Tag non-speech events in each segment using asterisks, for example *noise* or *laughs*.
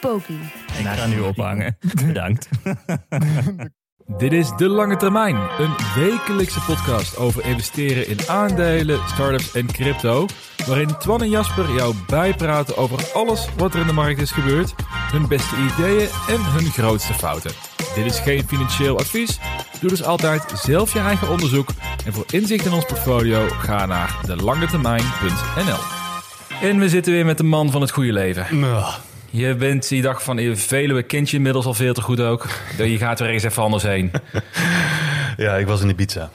Poki. Ik ga nu ophangen. *laughs* Bedankt. *laughs* Dit is De Lange Termijn, een wekelijkse podcast over investeren in aandelen, startups en crypto. Waarin Twan en Jasper jou bijpraten over alles wat er in de markt is gebeurd, hun beste ideeën en hun grootste fouten. Dit is geen financieel advies. Doe dus altijd zelf je eigen onderzoek. En voor inzicht in ons portfolio ga naar delangetermijn.nl. En we zitten weer met de man van het goede leven. Je bent die dag van Veluwe, kent je inmiddels al veel te goed ook. *laughs* Je gaat er ergens even anders heen. *laughs* Ja, ik was in Ibiza.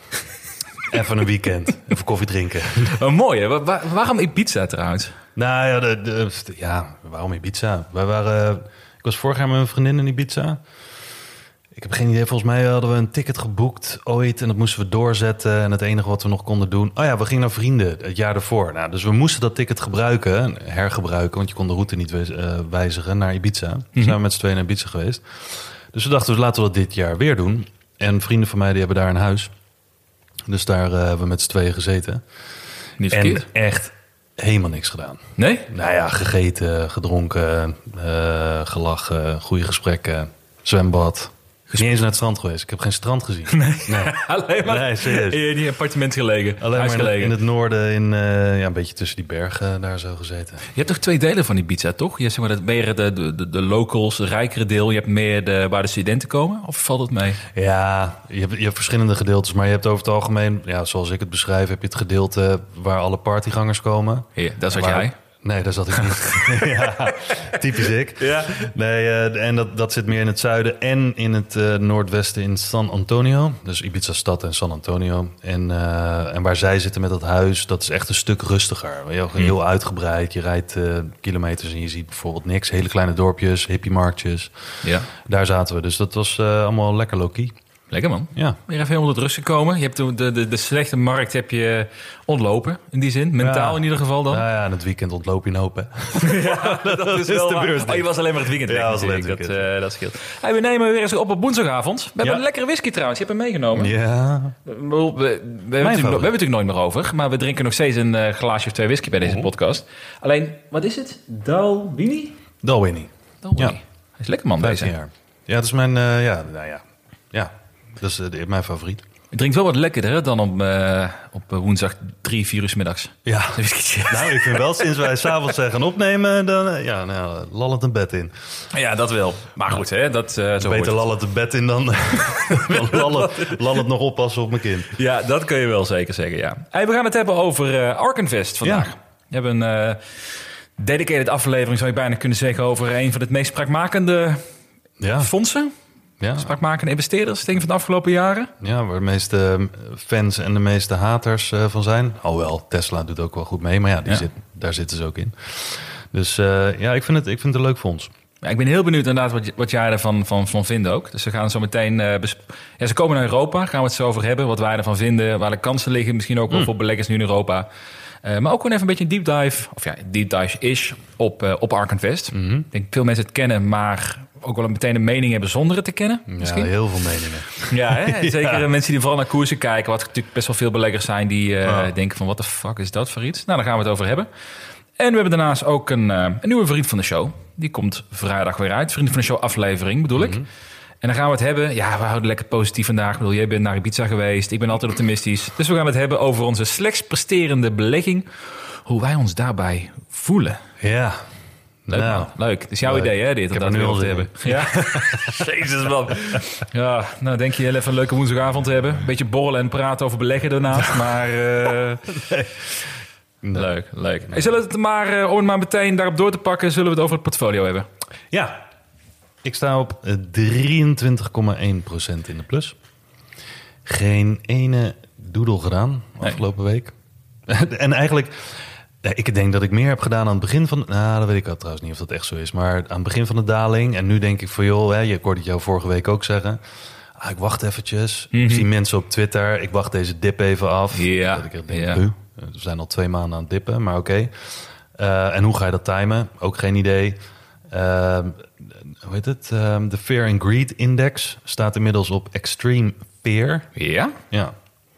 Even een weekend. Even koffie drinken. Oh, mooi hè? Wa- wa- waarom Ibiza trouwens? nou ja, de, de- ja, waarom Ibiza? Wij waren, ik was vorig jaar met mijn vriendin in Ibiza. Ik heb geen idee. Volgens mij hadden we een ticket geboekt ooit. En dat moesten we doorzetten. En het enige wat we nog konden doen... Oh ja, we gingen naar vrienden het jaar ervoor. Nou, dus we moesten dat ticket gebruiken. Hergebruiken. Want je kon de route niet eh, wijzigen naar Ibiza. Toen zijn we met z'n tweeën naar Ibiza geweest. Dus we dachten, dus laten we dat dit jaar weer doen. En vrienden van mij die hebben daar een huis. Dus daar eh, hebben we met z'n tweeën gezeten. Niet En verkeerd. echt helemaal niks gedaan. Nee? Nou ja, gegeten, gedronken, eh, gelachen, goede gesprekken, zwembad. Niet eens naar het strand geweest. Ik heb geen strand gezien. *laughs* Nee. *laughs* Alleen maar Nee, serieus. in die appartement gelegen. Alleen maar in, gelegen. in het noorden, in, eh, ja, een beetje tussen die bergen daar zo gezeten. Je hebt toch twee delen van Ibiza, toch? Je hebt zeg maar dat meer de, de, de, de locals, de rijkere deel. Je hebt meer de, waar de studenten komen. Of valt het mee? Ja, je hebt, je hebt verschillende gedeeltes. Maar je hebt over het algemeen, ja, zoals ik het beschrijf, heb je het gedeelte waar alle partygangers komen. Ja, dat is wat jij. Nee, daar zat ik niet. *laughs* *laughs* ja, typisch ik. Ja. Nee, eh, en dat, dat zit meer in het zuiden en in het eh, noordwesten in San Antonio. Dus Ibiza stad en San Antonio. En, eh, en waar zij zitten met dat huis, dat is echt een stuk rustiger. Heel, heel uitgebreid. Je rijdt kilometers en je ziet bijvoorbeeld niks. Hele kleine dorpjes, hippiemarktjes. Ja. Daar zaten we. Dus dat was allemaal lekker low-key. Lekker man. Ja. Weer even helemaal tot rust gekomen. Je hebt de, de, de, slechte markt heb je ontlopen, in die zin. Mentaal Ja. in ieder geval dan. Ja, en het weekend ontloop je een hoop, hè. *laughs* dat is is wel de. Oh, je was alleen maar het weekend Ja, was alleen het Dat, eh, dat scheelt. Hey, we nemen weer eens op op woensdagavond. We hebben Ja. een lekkere whisky trouwens. Je hebt hem meegenomen. Ja. We, we, we, hebben het natuurlijk, we hebben het favoriet. natuurlijk nooit meer over. Maar we drinken nog steeds een eh, glaasje of twee whisky bij deze podcast. Alleen, wat is het? Dalwini? Dalwini. Dalwini. Ja. Hij is lekker man 15 deze. jaar. Ja, dat is mijn, eh, ja, nou ja. Dat is eh, mijn favoriet. Het drinkt wel wat lekkerder hè, dan op, eh, op eh, woensdag drie, vier uur middags. Ja. *laughs* Nou, ik vind wel, sinds wij s'avonds zijn gaan opnemen, dan, ja, nou, lallend een bed in. Ja, dat wel. Maar goed, hè, dat, eh, zo Beter het. lallend een bed in dan, *laughs* dan lallend, lallend nog oppassen op mijn kind. Ja, dat kun je wel zeker zeggen, ja. Hey, we gaan het hebben over Arkenvest vandaag. Ja. We hebben een dedicated aflevering, zou je bijna kunnen zeggen, over een van de meest spraakmakende Ja, fondsen. Ja, Spraakmakende investeerders, denk ik, van de afgelopen jaren. ja, waar de meeste eh, fans en de meeste haters eh, van zijn. Alhoewel, Tesla doet ook wel goed mee, maar ja, die Ja. Zit, daar zitten ze ook in. Dus eh, ja, ik vind, het, ik vind het een leuk fonds. Ja, ik ben heel benieuwd inderdaad wat, wat jij ervan van, van vindt ook. Dus we gaan zo meteen... eh, ja, ze komen naar Europa, gaan we het zo over hebben. Wat wij ervan vinden, waar de kansen liggen. Misschien ook wel voor beleggers nu in Europa. Eh, maar ook gewoon even een beetje een deep dive, of ja, deep dive is op, eh op Arkenvest. Ik denk veel mensen het kennen, maar ook wel meteen een mening hebben zonder het te kennen. Ja, Misschien? heel veel meningen. *laughs* Ja, hè? *laughs* Zeker eh, mensen die vooral naar koersen kijken. Wat natuurlijk best wel veel beleggers zijn die Ja. denken van... wat de fuck is dat voor iets? Nou, daar gaan we het over hebben. En we hebben daarnaast ook een, een nieuwe vriend van de show. Die komt vrijdag weer uit. Vriend van de show aflevering bedoel ik. En dan gaan we het hebben... Ja, we houden lekker positief vandaag. Ik bedoel, jij bent naar Ibiza geweest. Ik ben altijd optimistisch. Dus we gaan het hebben over onze slechts presterende belegging. Hoe wij ons daarbij voelen. Ja. Leuk, Nou. Leuk. Het is jouw leuk. idee, hè, dit? Ik heb dat nu al te hebben. Ja. *laughs* Jezus, man. Ja, nou denk je heel even een leuke woensdagavond te hebben. Een beetje borrelen en praten over beleggen daarnaast. Maar eh, leuk, leuk. Zullen we het maar, eh, om het maar meteen daarop door te pakken... zullen we het over het portfolio hebben? Ja, ik sta op eh, 23,1% in de plus. Geen ene doedel gedaan afgelopen week. *laughs* en eigenlijk, ik denk dat ik meer heb gedaan aan het begin van... Nou, dat weet ik al trouwens niet of dat echt zo is. Maar aan het begin van de daling. En nu denk ik van joh, hè, je hoorde het jou vorige week ook zeggen. Ah, ik wacht eventjes. Mhm. Ik zie mensen op Twitter. Ik wacht deze dip even af. Ja, Dat ik echt denk, ja. "Huh? we zijn al twee maanden aan het dippen, maar oké. Eh, en hoe ga je dat timen? Ook geen idee. Ehm, hoe heet het? Ehm, de Fear and Greed Index staat inmiddels op extreme fear. Ja? Ja,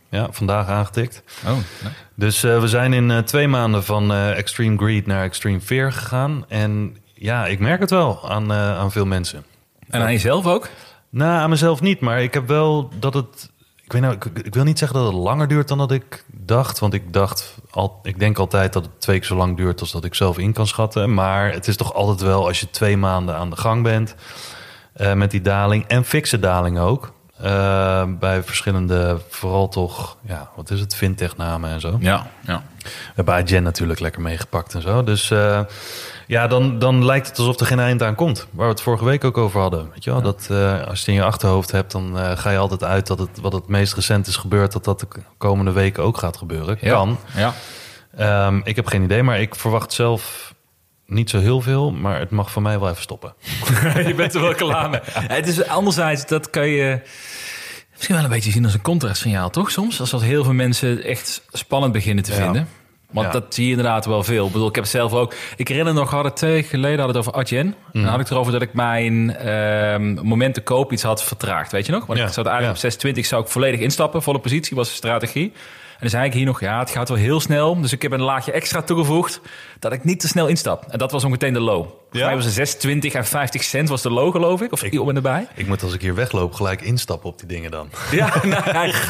ja vandaag aangetikt. Oh, nee. Dus eh, we zijn in eh, twee maanden van eh, extreme greed naar extreme fear gegaan. En ja, ik merk het wel aan, aan veel mensen. En aan jezelf ook? Nou, aan mezelf niet, maar ik heb wel dat het. Ik, weet nou, ik, ik wil niet zeggen dat het langer duurt dan dat ik dacht. Want ik dacht, al, ik denk altijd dat het twee keer zo lang duurt als dat ik zelf in kan schatten. Maar het is toch altijd wel als je twee maanden aan de gang bent eh, met die daling. En fikse daling ook. eh, bij verschillende, vooral toch, ja, wat is het, fintech-namen en zo. Ja, ja. We hebben Adyen natuurlijk lekker meegepakt en zo. Dus eh, ja, dan, dan lijkt het alsof er geen eind aan komt. Waar we het vorige week ook over hadden. Weet je wel? Dat, eh, als je het in je achterhoofd hebt, dan eh, ga je altijd uit dat het wat het meest recent is gebeurd, dat dat de komende weken ook gaat gebeuren. Ja. Kan. Ja. Ehm, ik heb geen idee, maar ik verwacht zelf niet zo heel veel. Maar het mag voor mij wel even stoppen. *laughs* je bent er wel klaar mee. *laughs* Het is anderzijds, dat kan je misschien wel een beetje zien als een contrastsignaal, toch? Soms, als dat heel veel mensen echt spannend beginnen te Ja. Want Ja. dat zie je inderdaad wel veel. Ik bedoel, ik heb zelf ook. Ik herinner nog, hadden twee weken geleden hadden we het over Adyen. Dan had ik erover dat ik mijn ehm, moment te koop iets had vertraagd. Weet je nog? Want Ja, ik zou eigenlijk ja. op 620 zou ik volledig instappen. Volle positie was de strategie. En dan zei ik hier nog, ja, het gaat wel heel snel. Dus ik heb een laagje extra toegevoegd dat ik niet te snel instap. En dat was meteen de low. Ja? mij was het 6,20 en 50 cent was de low, geloof ik. Of Ik- om en erbij. Ik moet als ik hier wegloop gelijk instappen op die dingen dan. *laughs* Ja, nou,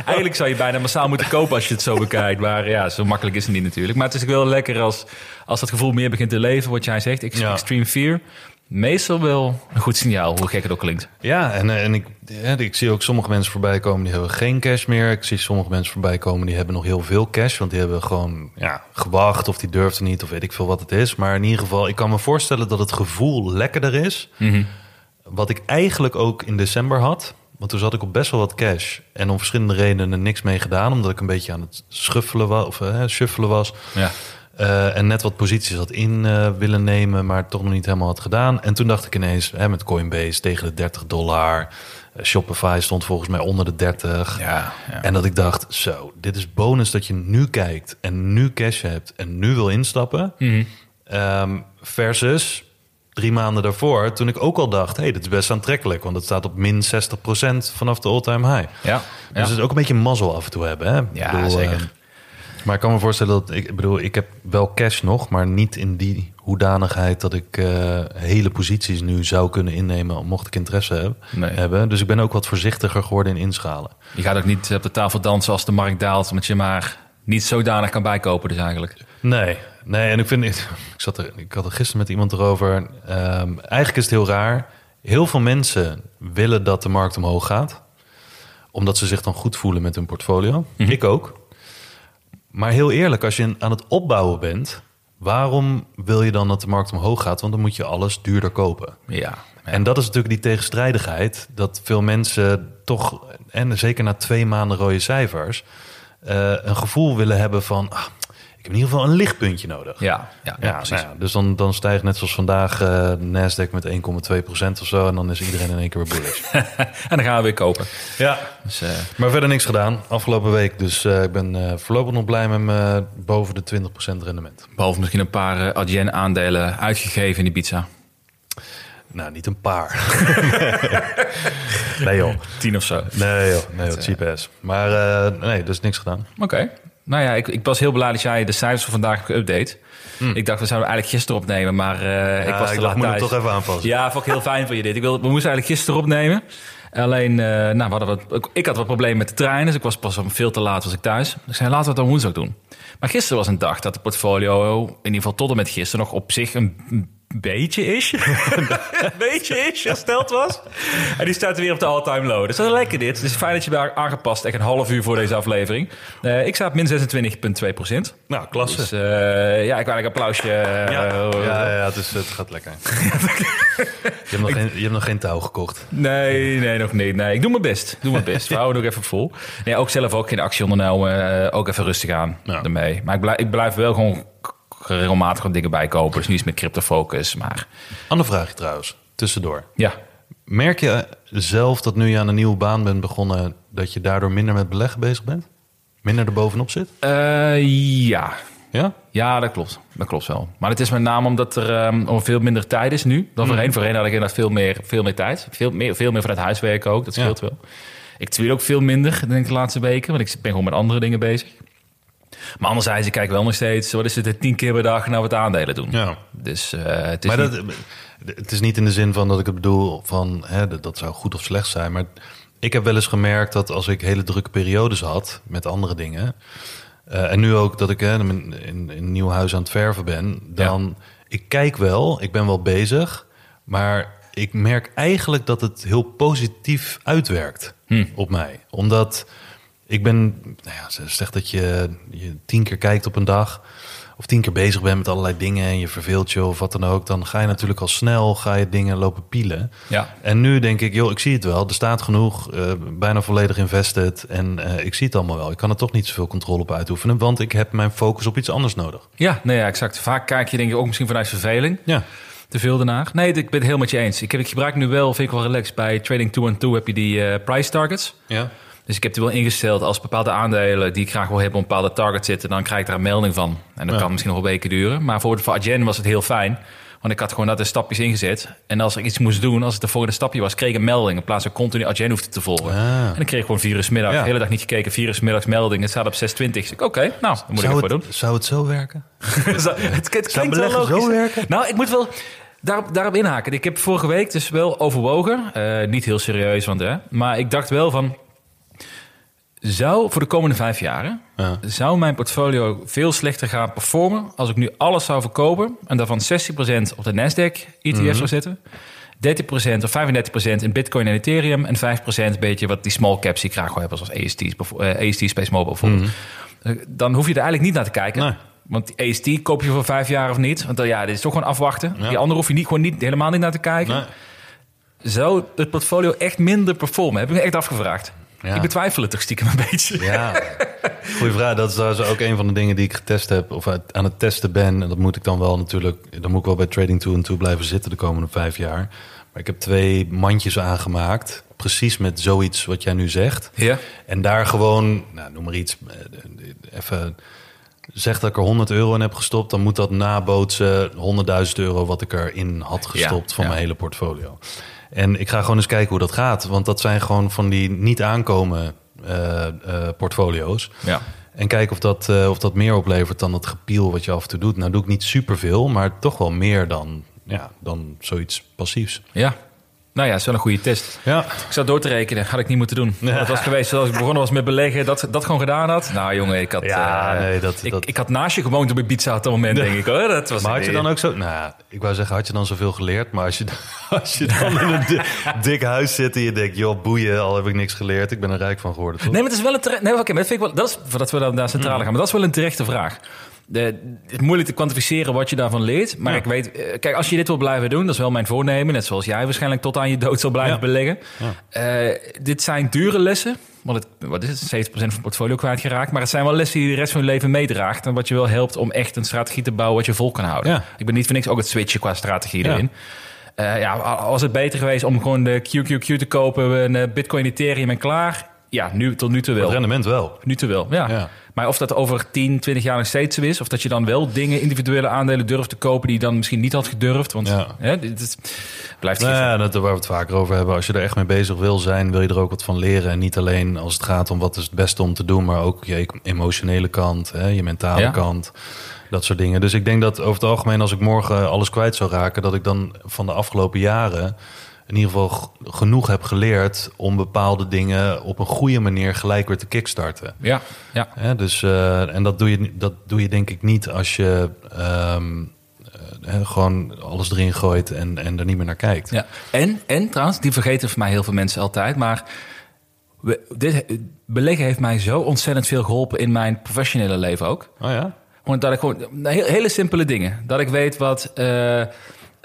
eigenlijk zou je bijna massaal moeten kopen als je het zo bekijkt. Maar ja, zo makkelijk is het niet natuurlijk. Maar het is ook wel lekker als, als dat gevoel meer begint te leven. Wat jij zegt, Ja. extreme fear. Meestal wel een goed signaal, hoe gek het ook klinkt. Ja, en, eh, en ik, ja, ik zie ook sommige mensen voorbij komen die hebben geen cash meer. Ik zie sommige mensen voorbij komen die hebben nog heel veel cash. Want die hebben gewoon ja, gewacht of die durfden niet of weet ik veel wat het is. Maar in ieder geval, ik kan me voorstellen dat het gevoel lekkerder is. Wat ik eigenlijk ook in december had. Want toen zat ik op best wel wat cash. En om verschillende redenen niks mee gedaan. Omdat ik een beetje aan het schuffelen was. Of eh, shuffelen was. Ja. Eh, en net wat posities had in eh, willen nemen, maar toch nog niet helemaal had gedaan. En toen dacht ik ineens, hè, met Coinbase tegen de 30 dollar. Eh, Shopify stond volgens mij onder de 30. Ja, ja. En dat ik dacht, zo, dit is bonus dat je nu kijkt en nu cash hebt en nu wil instappen. Mhm. Ehm, versus drie maanden daarvoor, toen ik ook al dacht, hey, dit is best aantrekkelijk. Want het staat op min 60% vanaf de all-time high. Ja, Dus het is ook een beetje mazzel af en toe hebben. Hè? Ja, zeker. Maar ik kan me voorstellen dat ik, bedoel, ik heb wel cash nog, maar niet in die hoedanigheid dat ik eh, hele posities nu zou kunnen innemen, mocht ik interesse heb, Nee. hebben. Dus ik ben ook wat voorzichtiger geworden in inschalen. Je gaat ook niet op de tafel dansen als de markt daalt. Omdat je maar niet zodanig kan bijkopen dus eigenlijk. Nee, nee, en ik vind, *laughs* ik, zat er, ik had er gisteren met iemand erover. Ehm, eigenlijk is het heel raar. Heel veel mensen willen dat de markt omhoog gaat, omdat ze zich dan goed voelen met hun portfolio. Ik ook. Maar heel eerlijk, als je aan het opbouwen bent, waarom wil je dan dat de markt omhoog gaat? Want dan moet je alles duurder kopen. Ja. En dat is natuurlijk die tegenstrijdigheid. Dat veel mensen toch, en zeker na twee maanden rode cijfers, eh, een gevoel willen hebben van. Ah, heb in ieder geval een lichtpuntje nodig. Ja, ja, ja, precies. nou ja, dus dan, dan stijgt net zoals vandaag de Nasdaq met 1,2% of zo. En dan is iedereen in één keer weer bullish. *laughs* En dan gaan we weer kopen. ja, Dus, eh, maar verder niks gedaan afgelopen week. Dus eh, ik ben voorlopig nog blij met mijn boven de 20% rendement. behalve misschien een paar eh, Adyen-aandelen uitgegeven in Ibiza. Nou, niet een paar. *laughs* nee joh. Tien of zo. Nee joh, nee joh, cheap ass. Maar nee, dus niks gedaan. Oké. Nou ja, ik, ik was heel blij dat jij de cijfers van vandaag hebt geüpdate. Ik dacht, we zouden eigenlijk gisteren opnemen, maar eh, ik was te ik laat thuis. toch even aanpassen. Ja, vond ik heel fijn van je dit. Ik wil, we moesten eigenlijk gisteren opnemen. Alleen, eh, nou, we hadden wat, ik had wat problemen met de trein, dus ik was pas om veel te laat was ik thuis. Dus ik zei, laten we het dan woensdag doen. Maar gisteren was een dag dat de portfolio, in ieder geval tot en met gisteren, nog op zich een beetje is. *laughs* een beetje is hersteld was. En die staat weer op de all-time low. Dus dat is lekker dit. Het is fijn dat je daar aangepast, echt een half uur voor deze aflevering. Eh, ik sta op min 26,2 procent. Nou, klasse. Dus eh, ja, ik wil een applausje. eh, ja, ja, ja het, is, het gaat lekker. *laughs* je, hebt nog geen, je hebt nog geen touw gekocht. Nee, nee, nog niet. Nee, ik doe mijn best. Doe mijn best. We houden nog even vol. Nee, ook zelf ook geen actie ondernomen. eh, ook even rustig aan Ja. ermee. Maar ik blijf, ik blijf wel gewoon regelmatig wat dingen bij kopen. Dus nu is het met crypto focus. Maar Ander vraagje trouwens, tussendoor. ja, Merk je zelf dat nu je aan een nieuwe baan bent begonnen... dat je daardoor minder met beleggen bezig bent? Minder erbovenop zit? Eh, ja. Ja? Ja, dat klopt. Dat klopt wel. Maar het is met name omdat er om veel minder tijd is nu dan voorheen. Voorheen had ik inderdaad veel meer, veel meer tijd. Veel meer, veel meer vanuit huiswerken ook. Dat scheelt wel. Ik tweet ook veel minder, denk ik, de laatste weken. Want ik ben gewoon met andere dingen bezig. Maar anderzijds, ik kijk wel nog steeds... wat is het, tien keer per dag naar wat aandelen doen. Ja. Dus eh, het is Maar niet- dat, het is niet in de zin van dat ik het bedoel van hè, dat, dat zou goed of slecht zijn. Maar ik heb wel eens gemerkt dat als ik hele drukke periodes had met andere dingen. Eh, en nu ook dat ik hè, in, in, in een nieuw huis aan het verven ben. Dan ik kijk wel, ik ben wel bezig. Maar ik merk eigenlijk dat het heel positief uitwerkt Hm. op mij. Omdat ik ben, nou ja, ze zegt dat je, je tien keer kijkt op een dag. Of tien keer bezig bent met allerlei dingen en je verveelt je of wat dan ook. Dan ga je natuurlijk al snel ga je dingen lopen pielen. Ja. En nu denk ik, joh, ik zie het wel. Er staat genoeg, eh, bijna volledig invested. En eh, ik zie het allemaal wel. Ik kan er toch niet zoveel controle op uitoefenen. Want ik heb mijn focus op iets anders nodig. Ja, nee, ja, exact. Vaak kijk je denk ik ook misschien vanuit verveling. Ja, Te veel daarna. Nee, ik ben het heel met je eens. Ik, heb, ik gebruik nu wel, vind ik wel relaxed. Bij Trading 2 and 2 heb je die eh, price targets. ja. Dus ik heb die wel ingesteld als bepaalde aandelen die ik graag wil hebben op een bepaalde target zitten, dan krijg ik daar een melding van. En dat Ja. kan misschien nog wel weken duren. Maar voor, voor Adyen was het heel fijn. Want ik had gewoon dat de stapjes ingezet. En als ik iets moest doen, als het de volgende stapje was, kreeg ik een melding. In plaats van continu Adyen hoefde te volgen. Ah. En dan kreeg ik gewoon vier uur 's middag, Ja. de hele dag niet gekeken, vier uur 's middags melding. Het staat op 620. Dus ik, oké, nou, dan moet Zou ik het voor het, zou het zo werken? *laughs* doen. het, het klinkt wel logisch. zo werken? Nou, ik moet wel daarop, daarop inhaken. Ik heb vorige week dus wel overwogen. eh, niet heel serieus, want hè. Maar ik dacht wel van... Zou voor de komende vijf jaar... Ja. zou mijn portfolio veel slechter gaan performen... als ik nu alles zou verkopen... en daarvan 60% op de Nasdaq-ETF Mhm. zou zetten... 30% of 35% in Bitcoin en Ethereum... en 5% een beetje wat die small caps die graag wil hebben... zoals bijvo- eh, AST Space Mobile bijvoorbeeld. Eh, Dan hoef je er eigenlijk niet naar te kijken. Mhm. Nee. Want die AST koop je voor vijf jaar of niet. Want dan, ja, dit is toch gewoon afwachten. Ja. Die andere hoef je niet, gewoon niet, helemaal niet naar te kijken. Nee. Zou het portfolio echt minder performen? Heb ik me echt afgevraagd. Ja. Ik betwijfel het toch stiekem een beetje. Ja, goeie vraag. Dat is trouwens ook een van de dingen die ik getest heb of aan het testen ben. En dat moet ik dan wel natuurlijk, dan moet ik wel bij Trading 2 en 2 blijven zitten de komende vijf jaar. Maar ik heb twee mandjes aangemaakt, precies met zoiets wat jij nu zegt. Ja. En daar gewoon, nou, noem maar iets, eh, even zeg dat ik er 100 euro in heb gestopt, dan moet dat nabootsen 100.000 euro wat ik erin had gestopt van ja. mijn hele portfolio. En ik ga gewoon eens kijken hoe dat gaat, want dat zijn gewoon van die niet aankomen eh, portfolio's. Ja. En kijken of dat, eh, of dat meer oplevert dan het gepiel wat je af en toe doet. Nou doe ik niet superveel, maar toch wel meer dan, ja, dan zoiets passiefs. ja. Nou ja, dat is wel een goede test. Ja, Ik zou door te rekenen, had ik niet moeten doen. Dat was geweest zoals ik begonnen was met beleggen, dat dat gewoon gedaan had. Nou jongen, ik had, Ja, eh, nee, dat- ik, dat- ik had naast je gewoond op Ibiza op dat moment, denk ik hoor. Dat was Maar had je dan ook zo... Nou, ja, ik wou zeggen, had je dan zoveel geleerd? Maar als je, *laughs* als je dan in een di- dik huis zit en je denkt... joh, boeien, al heb ik niks geleerd. Ik ben er rijk van geworden, toch? Nee, maar het is wel een. Nee, oké, maar dat vind ik wel. Dat is voordat we dan naar centrale Mm. gaan. Maar dat is wel een terechte vraag. De, het is moeilijk te kwantificeren wat je daarvan leert. Maar Ja. ik weet, eh, kijk, als je dit wil blijven doen, dat is wel mijn voornemen. Net zoals jij waarschijnlijk tot aan je dood zal blijven Ja. beleggen. Ja. Eh, dit zijn dure lessen. Want het, wat is het? 70% van het portfolio kwijtgeraakt. Maar het zijn wel lessen die je de rest van je leven meedraagt. En wat je wel helpt om echt een strategie te bouwen wat je vol kan houden. Ja. Ik ben niet voor niks ook het switchen qua strategie erin. Eh, ja, was het beter geweest om gewoon de QQQ te kopen, een Bitcoin, Ethereum en klaar? Ja, nu tot nu toe Het wel. rendement wel. Nu te wel, ja. Ja. Maar of dat over 10, 20 jaar nog steeds zo is... of dat je dan wel dingen, individuele aandelen durft te kopen... die je dan misschien niet had gedurfd. Want Ja. hè, dit is, blijft Nou ja, dat, waar we het vaker over hebben. Als je er echt mee bezig wil zijn, wil je er ook wat van leren. En niet alleen als het gaat om wat is het beste om te doen... maar ook je emotionele kant, hè, je mentale Ja. kant. Dat soort dingen. Dus ik denk dat over het algemeen, als ik morgen alles kwijt zou raken... dat ik dan van de afgelopen jaren in ieder geval genoeg heb geleerd... om bepaalde dingen op een goede manier gelijk weer te kickstarten. Ja, ja. Dus, eh, en dat doe, je, dat doe je denk ik niet als je ehm, eh, gewoon alles erin gooit en, en er niet meer naar kijkt. ja. En, en trouwens, die vergeten voor mij heel veel mensen altijd... maar we, dit, beleggen heeft mij zo ontzettend veel geholpen... in mijn professionele leven ook. Oh ja? Gewoon dat ik gewoon hele, hele simpele dingen. Dat ik weet wat. eh,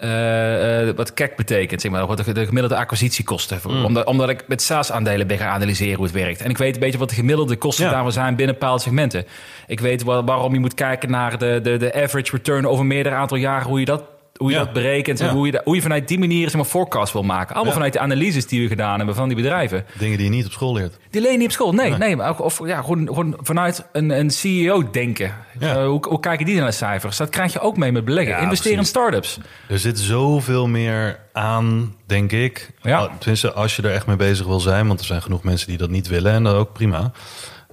eh, eh, wat CAC betekent, zeg maar, wat de, de gemiddelde acquisitiekosten. Omdat, omdat ik met SaaS-aandelen ben gaan analyseren hoe het werkt. En ik weet een beetje wat de gemiddelde kosten Ja. daarvan zijn binnen bepaalde segmenten. Ik weet wa- waarom je moet kijken naar de, de, de average return over meerdere aantal jaren, hoe je dat, hoe je Ja. dat berekent en Ja. hoe, je, da- hoe je vanuit die manier zeg maar, forecast wil maken. Allemaal Ja. vanuit de analyses die we gedaan hebben van die bedrijven. Dingen die je niet op school leert. Die leen je niet op school. Nee, Nee. nee. maar of ja, gewoon, gewoon vanuit een, een CEO denken. Eh, hoe, hoe kijken die naar de cijfers? Dat krijg je ook mee met beleggen. Investeren in startups. Er zit zoveel meer aan, denk ik. Ja. Al- Tenminste, als je er echt mee bezig wil zijn. Want er zijn genoeg mensen die dat niet willen. En dat ook prima.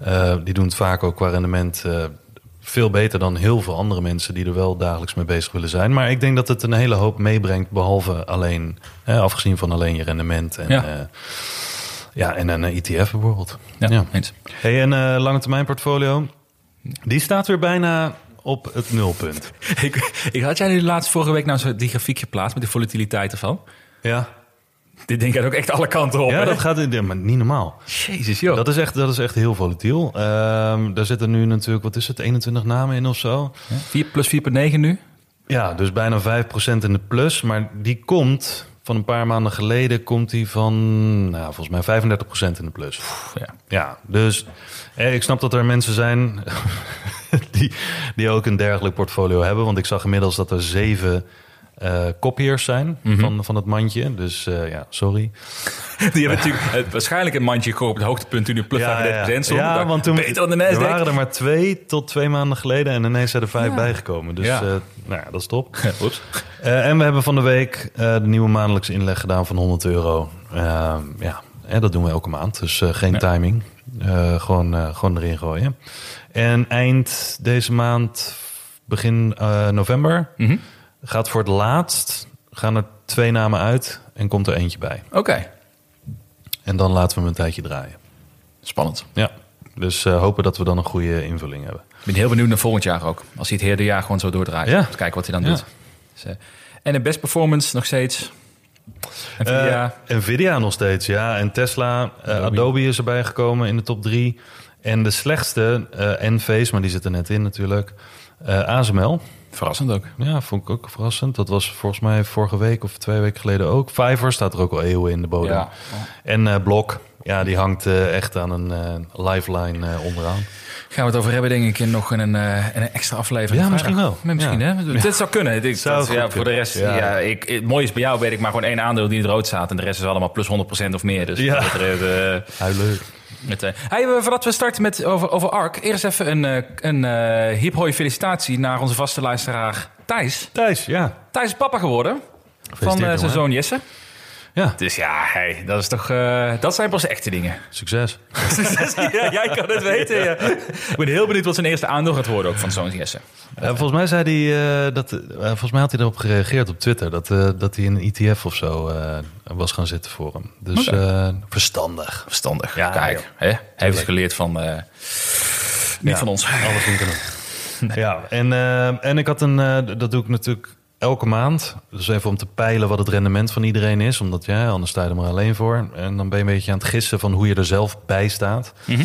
Eh, die doen het vaak ook qua rendement eh, veel beter dan heel veel andere mensen... die er wel dagelijks mee bezig willen zijn. Maar ik denk dat het een hele hoop meebrengt. Behalve alleen, hè, afgezien van alleen je rendement. En, Ja. ja. ja, en een ETF bijvoorbeeld. Ja, Ja. eens. Hey, en eh lange termijn portfolio... Die staat weer bijna op het nulpunt. *laughs* ik, ik had jij nu laatst vorige week nou zo die grafiek geplaatst met de volatiliteit ervan. Ja, Dit ding gaat ook echt alle kanten op. ja hè? dat gaat in, maar niet normaal. Jezus, joh. Dat is echt, dat is echt heel volatiel. Ehm, daar zitten nu natuurlijk, wat is het, 21 namen in of zo. 4 plus 4,9 nu? Ja, dus bijna 5% in de plus. Maar die komt van een paar maanden geleden, komt die van, nou, volgens mij 35% in de plus. Ja. Ja, dus eh, ik snap dat er mensen zijn *laughs* die, die ook een dergelijk portfolio hebben. Want ik zag inmiddels dat er zeven eh kopiërs zijn van, van het mandje. Dus eh, ja, sorry. *laughs* Die hebben natuurlijk eh, waarschijnlijk een mandje gegooid op het hoogtepunt toen nu plus 35% stond. ja, Dat- want toen Beter dan de er waren er maar twee tot twee maanden geleden en ineens zijn er vijf Ja. bijgekomen. Dus Ja. eh, nou ja, dat is top. *laughs* Oeps. Eh, en we hebben van de week eh, de nieuwe maandelijkse inleg gedaan van 100 euro. Ja, en dat doen we elke maand, dus eh, geen Ja. timing. Eh, gewoon, eh, gewoon erin gooien. En eind deze maand, begin eh, november, Mhm. Gaat voor het laatst gaan er twee namen uit en komt er eentje bij. Oké, En dan laten we hem een tijdje draaien. spannend. Ja, dus eh, hopen dat we dan een goede invulling hebben. Ik ben heel benieuwd naar volgend jaar ook. Als hij het hele jaar gewoon zo doordraait. Ja. Kijken wat hij dan Ja. doet. Dus, eh, en de best performance nog steeds. Nvidia. Eh, Nvidia nog steeds, ja. En Tesla, Adobe. is erbij gekomen in de top drie. En de slechtste, eh Enphase, maar die zit er net in natuurlijk. Eh ASML. Verrassend ook. Ja, vond ik ook verrassend. Dat was volgens mij vorige week of twee weken geleden ook. Fiverr staat er ook al eeuwen in de bodem. Ja. En eh Blok, ja, die hangt eh, echt aan een lifeline onderaan. Gaan we het over hebben, denk ik, in nog een, in een extra aflevering. Ja, misschien wel. Misschien, Ja. hè? Dit zou kunnen. Zou dat- ja, voor de rest, Ja. ja. ik, het mooie is bij jou weet ik maar gewoon één aandeel die in het rood staat. En de rest is allemaal plus 100% of meer. Dus Ja. dat betreft, leuk. Met, eh, hey, voordat we starten met over, over ARK, eerst even een, eh, een hip hoi felicitatie naar onze vaste luisteraar Thijs. Thijs, ja. Thijs is papa geworden van zijn zoon Jesse. Ja, Dus ja, hey, dat is toch, eh, dat zijn pas echte dingen. succes. *laughs* ja, jij kan het weten. Ja. *laughs* Ik ben heel benieuwd wat zijn eerste aandeel gaat worden ook van zoon Jesse. Eh, volgens mij zei hij eh, dat. volgens mij had hij erop gereageerd op Twitter dat, dat hij in een ETF of zo was gaan zitten voor hem. Dus verstandig. Verstandig. Ja, Kijk, hè? hij heeft het geleerd van, niet Ja, van ons. Alles kunnen. *laughs* Ja, en, en ik had een. dat doe ik natuurlijk elke maand. Dus even om te peilen wat het rendement van iedereen is. Omdat ja, anders sta je er maar alleen voor. En dan ben je een beetje aan het gissen van hoe je er zelf bij staat. Mhm.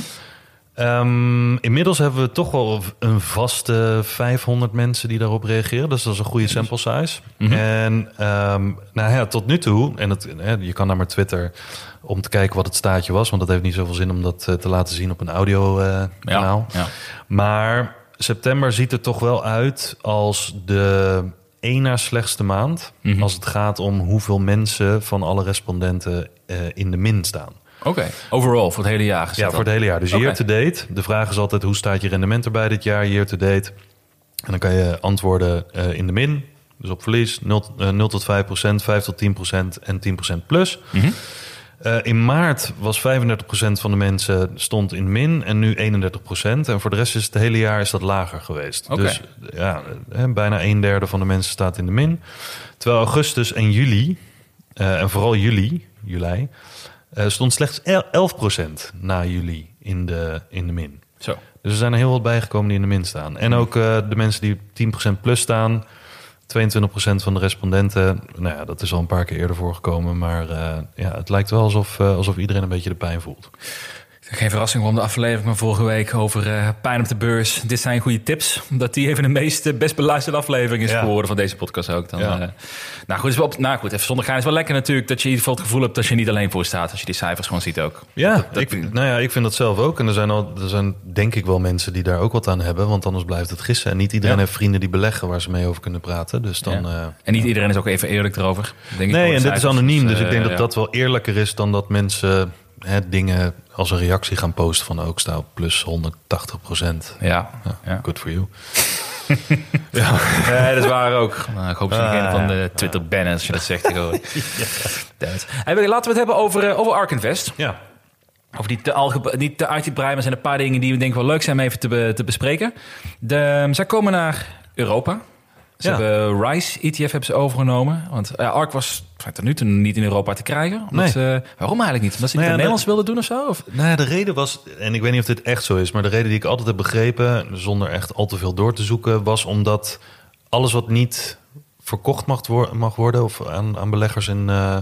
Ehm, inmiddels hebben we toch wel een vaste 500 mensen die daarop reageren. Dus dat is een goede sample size. Mhm. En ehm, nou ja, tot nu toe, en het, je kan naar mijn Twitter om te kijken wat het staatje was. Want dat heeft niet zoveel zin om dat eh, te laten zien op een audio eh, kanaal. Ja, ja. Maar september ziet er toch wel uit als de één na slechtste maand. Mhm. Als het gaat om hoeveel mensen van alle respondenten eh, in de min staan. Oké, overall voor het hele jaar gezet Ja, voor het hele jaar. Dus Oké. year to date. De vraag is altijd hoe staat je rendement erbij dit jaar, year to date. En dan kan je antwoorden eh, in de min. Dus op verlies 0, eh, 0 tot 5 procent, 5 tot 10 procent en 10 procent plus. Mhm. Eh, in maart was 35 procent van de mensen stond in min en nu 31 procent. En voor de rest is het hele jaar is dat lager geweest. Dus ja, bijna een derde van de mensen staat in de min. Terwijl augustus en juli, eh, en vooral juli, juli, eh, stond slechts el- 11 procent na juli in de, in de min. Zo. Dus er zijn er heel wat bijgekomen die in de min staan. En ook eh, de mensen die 10% plus staan. 22% van de respondenten. Nou ja, dat is al een paar keer eerder voorgekomen. Maar eh, ja, het lijkt wel alsof, eh, alsof iedereen een beetje de pijn voelt. Geen verrassing waarom de aflevering van vorige week over eh, pijn op de beurs. Dit zijn goede tips. Omdat die even de meest eh, best beluisterde aflevering is Ja. geworden van deze podcast ook. Dan, Ja. eh, nou, goed, is wel op, nou goed, even zonder gaan is wel lekker natuurlijk dat je in ieder geval het gevoel hebt dat je niet alleen voor staat. Als je die cijfers gewoon ziet ook. Ja, dat- ik, vind- nou ja, ik vind dat zelf ook. En er zijn, al, er zijn denk ik wel mensen die daar ook wat aan hebben. Want anders blijft het gissen. En niet iedereen Ja. heeft vrienden die beleggen waar ze mee over kunnen praten. Dus dan... Eh, En niet iedereen is ook even eerlijk erover. Denk nee, en dit is anoniem. Dus ik denk dat dat wel eerlijker is dan dat mensen hè, dingen als een reactie gaan posten van ook sta op plus 180 procent. Ja, ja. Good for you. *laughs* Nee, dat is waar ook. Nou, ik hoop ze Ah, degene van ja. de Twitter bannen als je dat zegt. *laughs* It. Hey, laten we het hebben over, eh, over Ark Invest. Ja. Over die te, alge- niet te uitgebreid, maar zijn een paar dingen die we denk ik wel leuk zijn om even te, be- te bespreken. De, zij komen naar Europa. Ze Ja. hebben RISE ETF hebben ze overgenomen. Want eh, ARK was tot nu toe niet in Europa te krijgen. Omdat Nee. waarom eigenlijk niet? Omdat ze het Nou in ja, het Nederlands wilden doen of zo? Of? Nou ja, de reden was, en ik weet niet of dit echt zo is, maar de reden die ik altijd heb begrepen, zonder echt al te veel door te zoeken, was omdat alles wat niet verkocht mag, mag worden of aan, aan beleggers in, eh,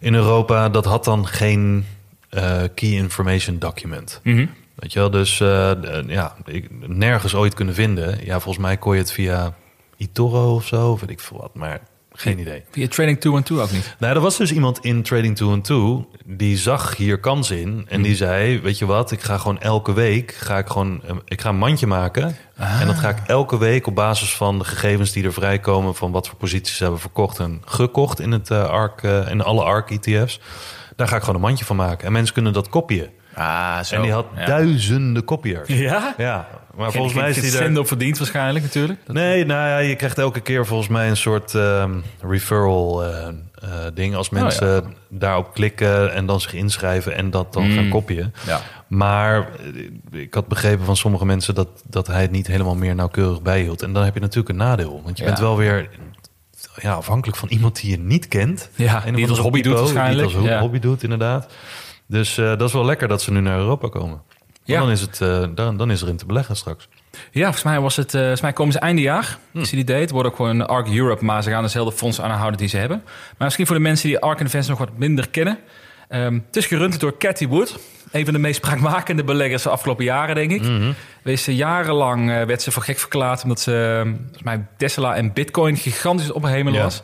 in Europa, dat had dan geen eh, key information document. Mhm. Weet je wel, dus ja, ik, nergens ooit kunnen vinden. Ja, volgens mij kon je het via eToro of zo, weet ik veel wat, maar geen idee. Via Trading 212 ook niet. Nou, er was dus iemand in Trading 2 2 die zag hier kans in en die zei: "Weet je wat? Ik ga gewoon elke week ga ik gewoon eh, ik ga een mandje maken en dat ga ik elke week op basis van de gegevens die er vrijkomen van wat voor posities ze hebben verkocht en gekocht in het eh, ARK eh, in alle ARK ETF's. Daar ga ik gewoon een mandje van maken en mensen kunnen dat kopieën. Ah, zo. En die had ja. duizenden kopiërs. Ja? Ja, maar volgens mij is die er op verdiend waarschijnlijk natuurlijk. Dat- Nee, nou ja, je krijgt elke keer volgens mij een soort ehm, referral eh, eh, ding. Als mensen daarop klikken en dan zich inschrijven en dat dan Mm. gaan kopieën. Ja. Maar eh, ik had begrepen van sommige mensen dat, dat hij het niet helemaal meer nauwkeurig bijhield. En dan heb je natuurlijk een nadeel. Want je Ja. bent wel weer ja, afhankelijk van iemand die je niet kent. Ja, die het als hobby doet waarschijnlijk. Die het als hobby doet, inderdaad. Dus dat is wel lekker dat ze nu naar Europa komen. Ja. Dan, is het, eh, dan, dan is er in te beleggen straks. Ja, volgens mij, was het, eh, volgens mij komen ze einde jaar. Hm. Is het idee. Het wordt ook gewoon een ARK Europe, maar ze gaan dezelfde fonds aanhouden die ze hebben. Maar misschien voor de mensen die ARK Invest nog wat minder kennen. Ehm, het is gerund door Cathy Wood. Een van de meest spraakmakende beleggers de afgelopen jaren, denk ik. Mhm. Wees ze jarenlang eh, werd ze voor gek verklaard... omdat ze eh, volgens mij Tesla en Bitcoin gigantisch ophemelen Ja. was.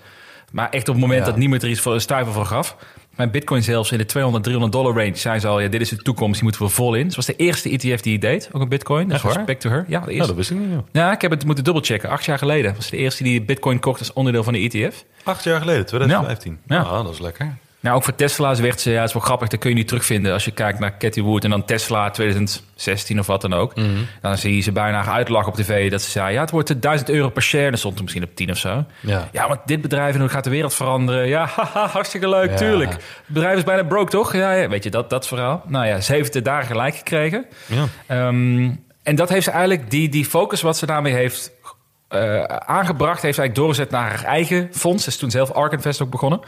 Maar echt op het moment Ja. dat niemand er iets voor een stuiver voor gaf. Mijn Bitcoin zelfs in de 200, 300 dollar range zijn ze al... Ja, dit is de toekomst, die moeten we vol in. Ze was de eerste ETF die het deed, ook een Bitcoin. Dus respect to her. Ja, de Ja, eerste. dat wist ik niet. joh. Ja, ik heb het moeten dubbelchecken. Acht jaar geleden was de eerste die Bitcoin kocht als onderdeel van de ETF. Acht jaar geleden, 2015. Ja. Ja, Ah, dat is lekker. Nou, ook voor Tesla's werd ze, ja, het is wel grappig, dat kun je niet terugvinden als je kijkt naar Cathy Wood en dan Tesla 2016 of wat dan ook. Mhm. Dan zie je ze bijna uitlachen op tv dat ze zei, ja, het wordt 1000 euro per share. Dan stond er misschien op 10 of zo. Ja. Ja, want dit bedrijf en hoe gaat de wereld veranderen? Ja, *laughs* haha, hartstikke leuk, Ja. tuurlijk. Het bedrijf is bijna broke, toch? Ja, ja, weet je, dat, dat verhaal. Nou ja, ze heeft het daar gelijk gekregen. Ja. Ehm, en dat heeft ze eigenlijk, die, die focus wat ze daarmee heeft eh, aangebracht, heeft ze eigenlijk doorgezet naar haar eigen fonds. Ze is toen zelf Ark Invest ook begonnen.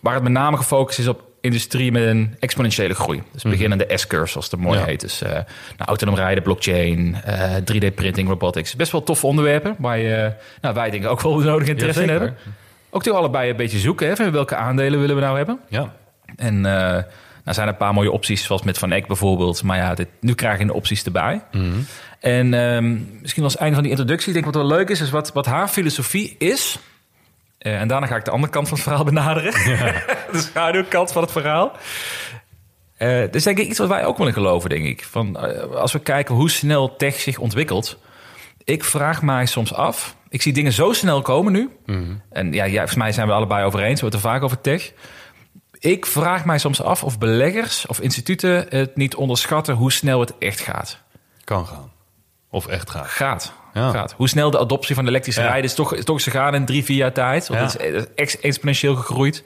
Waar het met name gefocust is op industrie met een exponentiële groei. Dus beginnende S-curve, zoals het mooi Ja. heet. Dus eh nou, autonoom rijden, blockchain, eh 3D-printing, robotics. Best wel toffe onderwerpen waar je, nou, wij denk ik ook wel *laughs* nodig interesse in hebben. Ook toch allebei een beetje zoeken. Hè, van welke aandelen willen we nou hebben? Ja. En eh nou zijn er een paar mooie opties, zoals met Van Eck bijvoorbeeld. Maar ja, dit, nu krijg je de opties erbij. En ehm, misschien als einde van die introductie, ik denk wat wel leuk is, is wat, wat haar filosofie is. Eh, en daarna ga ik de andere kant van het verhaal benaderen. *laughs* de schaduwkant van het verhaal. Eh dus denk ik iets wat wij ook wel in geloven, denk ik. Van, eh, als we kijken hoe snel tech zich ontwikkelt. Ik vraag mij soms af. Ik zie dingen zo snel komen nu. En ja, ja, volgens mij zijn we allebei over eens. We hebben het er vaak over tech. Ik vraag mij soms af of beleggers of instituten het niet onderschatten hoe snel het echt gaat. Kan gaan. Of echt gaan. Gaat. Ja. gaat. Hoe snel de adoptie van elektrische rijden is toch, is toch gegaan in drie, vier jaar tijd. Want het is ex- exponentieel gegroeid.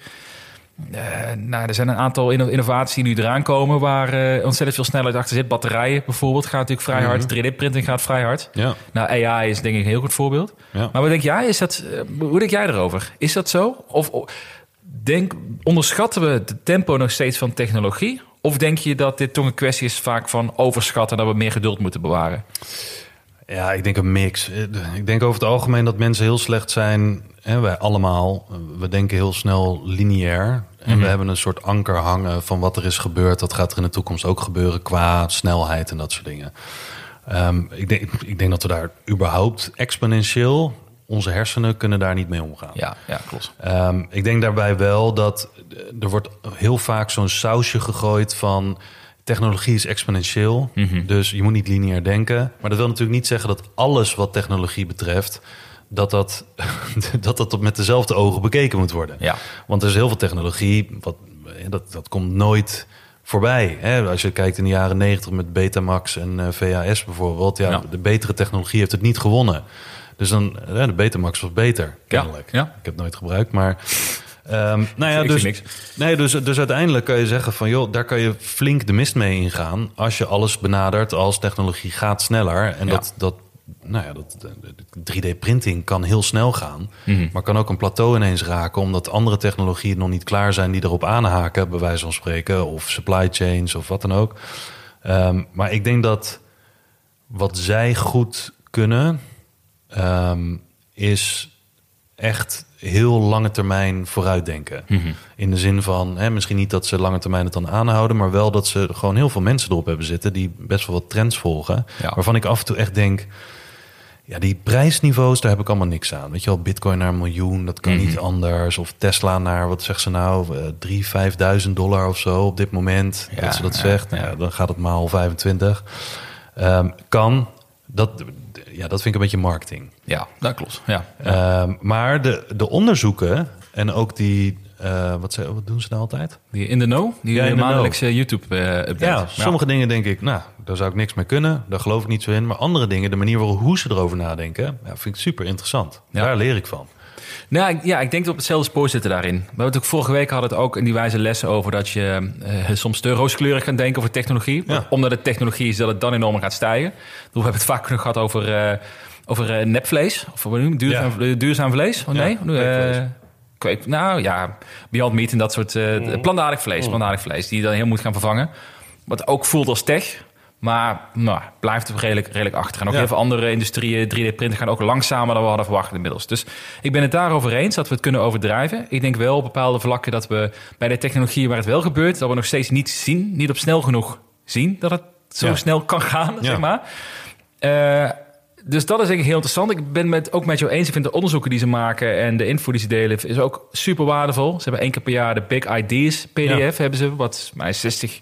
Eh, nou, er zijn een aantal inno- innovaties die nu eraan komen waar eh, ontzettend veel snelheid achter zit. Batterijen bijvoorbeeld gaat natuurlijk vrij hard. 3D-printing gaat vrij hard. Ja. Nou, AI is denk ik een heel goed voorbeeld. Ja. Maar wat denk jij? Is dat, eh, hoe denk jij erover? Is dat zo? Of of denk, onderschatten we het tempo nog steeds van technologie? Of denk je dat dit toch een kwestie is vaak van overschatten... en dat we meer geduld moeten bewaren? Ja, ik denk een mix. Eh, Ik denk over het algemeen dat mensen heel slecht zijn. Hè, wij allemaal. We denken heel snel lineair. En we hebben een soort anker hangen van wat er is gebeurd. Dat gaat er in de toekomst ook gebeuren qua snelheid en dat soort dingen. Ehm, ik, denk, ik denk dat we daar überhaupt exponentieel... Onze hersenen kunnen daar niet mee omgaan. Ja, ja klopt. Ehm, ik denk daarbij wel dat er wordt heel vaak zo'n sausje gegooid van technologie is exponentieel, Mhm. dus je moet niet lineair denken. Maar dat wil natuurlijk niet zeggen dat alles wat technologie betreft, dat dat, *laughs* dat, dat met dezelfde ogen bekeken moet worden. Ja. Want er is heel veel technologie, wat, dat, dat komt nooit voorbij. Hè? Als je kijkt in de jaren 90 met Betamax en eh, VHS bijvoorbeeld, ja, Ja. de betere technologie heeft het niet gewonnen. Dus dan, eh, de Betamax was beter, kennelijk. ja. Ik heb het nooit gebruikt, maar... ehm, nou ja, dus, niks. Nee, dus, dus uiteindelijk kan je zeggen van... joh, daar kan je flink de mist mee ingaan... als je alles benadert als technologie gaat sneller. En Ja. dat, dat, nou ja, dat, de 3D-printing kan heel snel gaan... Mhm. maar kan ook een plateau ineens raken... omdat andere technologieën nog niet klaar zijn... die erop aanhaken, bij wijze van spreken... of supply chains of wat dan ook. Ehm, maar ik denk dat wat zij goed kunnen... ehm, is echt heel lange termijn vooruitdenken. Mhm. In de zin van, hè, misschien niet dat ze lange termijn het dan aanhouden, maar wel dat ze gewoon heel veel mensen erop hebben zitten die best wel wat trends volgen. Ja. Waarvan ik af en toe echt denk, ja, die prijsniveaus, daar heb ik allemaal niks aan. Weet je wel, Bitcoin naar een miljoen, dat kan Mhm. niet anders. Of Tesla naar, wat zegt ze nou, eh, drie, vijfduizend dollar of zo op dit moment. Ja, dat ze dat ja, zegt. Nou dan gaat het maal 25. Ehm, kan. Dat, ja, dat vind ik een beetje marketing. Ja, dat klopt. Ja. Ehm, maar de, de onderzoeken en ook die, eh, wat, ze, wat doen ze nou altijd? Die in de know, die Ja, maandelijkse YouTube-update. Ja, sommige dingen denk ik, nou, daar zou ik niks mee kunnen. Daar geloof ik niet zo in. Maar andere dingen, de manier waarop hoe ze erover nadenken, ja, vind ik super interessant. Ja. Daar leer ik van. Nou, ja, ik denk dat we op hetzelfde spoor zitten daarin. We hebben het ook vorige week hadden het ook in die wijze lessen over dat je eh, soms te rooskleurig kan denken over technologie. Ja. Omdat het technologie is dat het dan enorm gaat stijgen. We hebben het vaak nog gehad over, eh, over nepvlees. Of wat duurzaam, eh, duurzaam vlees? Oh, Ja, nee? Eh, kweek, nou ja, Beyond Meat en dat soort eh plantaardig vlees. Plantaardig vlees die je dan heel moet gaan vervangen. Wat ook voelt als tech. Maar nou, blijft er redelijk, redelijk achter. En ook Ja. heel veel andere industrieën, 3D-printen gaan ook langzamer dan we hadden verwacht inmiddels. Dus ik ben het daarover eens dat we het kunnen overdrijven. Ik denk wel op bepaalde vlakken dat we bij de technologie waar het wel gebeurt, dat we nog steeds niet zien, niet op snel genoeg zien dat het zo Ja. snel kan gaan, Ja. zeg maar. Eh, dus dat is denk ik heel interessant. Ik ben het ook met jou eens. Ik vind de onderzoeken die ze maken en de info die ze delen is ook super waardevol. Ze hebben één keer per jaar de Big Ideas PDF hebben ze, wat mij 60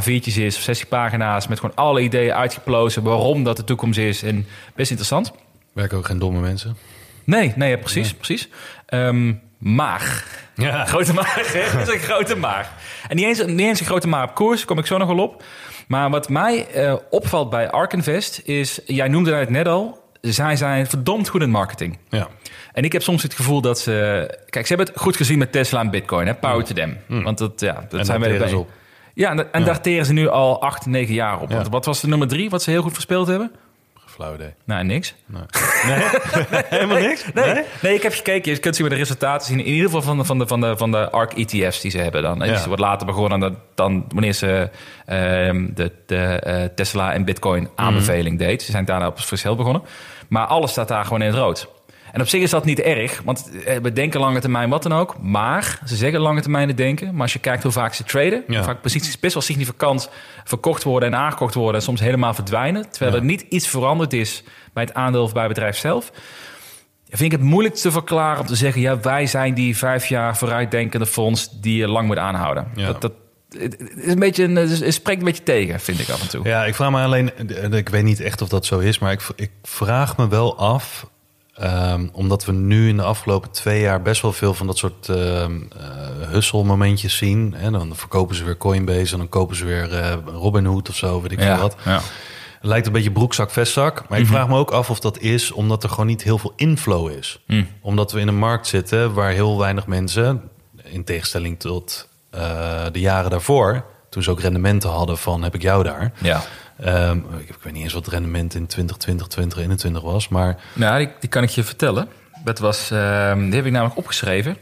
A4'tjes is, of 60 pagina's met gewoon alle ideeën uitgeplozen waarom dat de toekomst is en best interessant. Werken ook geen domme mensen. Nee, nee, ja, precies, precies. Ehm, maag. Ja. *laughs* Grote maag, hè? *laughs* Dat is een grote maag. En niet eens, niet eens een grote maag op koers, kom ik zo nog wel op. Maar wat mij eh, opvalt bij Arkinvest is, jij noemde het net al, zij zijn verdomd goed in marketing. Ja. En ik heb soms het gevoel dat ze... Kijk, ze hebben het goed gezien met Tesla en Bitcoin, hè? Power to them. Want dat, ja, dat En zijn we teren ze bij- op. Ja, en, en daar teren ze nu al acht, negen jaar op. Want wat was de nummer drie, wat ze heel goed verspeeld hebben? Flauw idee. Nou, niks. *laughs* *laughs* Helemaal niks? Nee, nee, ik heb gekeken. Je kunt zien met de resultaten zien. In ieder geval van de, van de, van de, van de ARC ETF's die ze hebben dan. Ja. Die wordt later begonnen dan, dan wanneer ze ehm, de, de eh, Tesla en Bitcoin aanbeveling deed. Ze zijn daarna op het verschil begonnen. Maar alles staat daar gewoon in het rood. En op zich is dat niet erg, want eh, we denken lange termijn wat dan ook. Maar ze zeggen lange termijn het denken. Maar als je kijkt hoe vaak ze traden, Ja. hoe vaak posities best wel significant verkocht worden en aangekocht worden. En soms helemaal verdwijnen. Terwijl Ja. er niet iets veranderd is bij het aandeel of bij het bedrijf zelf. Vind ik het moeilijk te verklaren om te zeggen... ja, wij zijn die vijf jaar vooruitdenkende fonds... die je lang moet aanhouden. Ja. Dat, dat het is een beetje een, het spreekt een beetje tegen, vind ik af en toe. Ja, ik vraag me alleen, ik weet niet echt of dat zo is, maar ik, ik vraag me wel af, ehm, omdat we nu in de afgelopen twee jaar best wel veel van dat soort ehm eh, hustle-momentjes zien. En dan verkopen ze weer Coinbase en dan kopen ze weer eh Robinhood of zo, weet ik veel wat. ja. Het lijkt een beetje broekzak, vestzak. Maar ik vraag me ook af of dat is omdat er gewoon niet heel veel inflow is. Mm. Omdat we in een markt zitten waar heel weinig mensen, in tegenstelling tot eh, de jaren daarvoor, toen ze ook rendementen hadden van heb ik jou daar. ja. Ehm, ik, ik weet niet eens wat het rendement in 2020, 2021 was, maar Nou, die, die kan ik je vertellen. Dat was, ehm, die heb ik namelijk opgeschreven.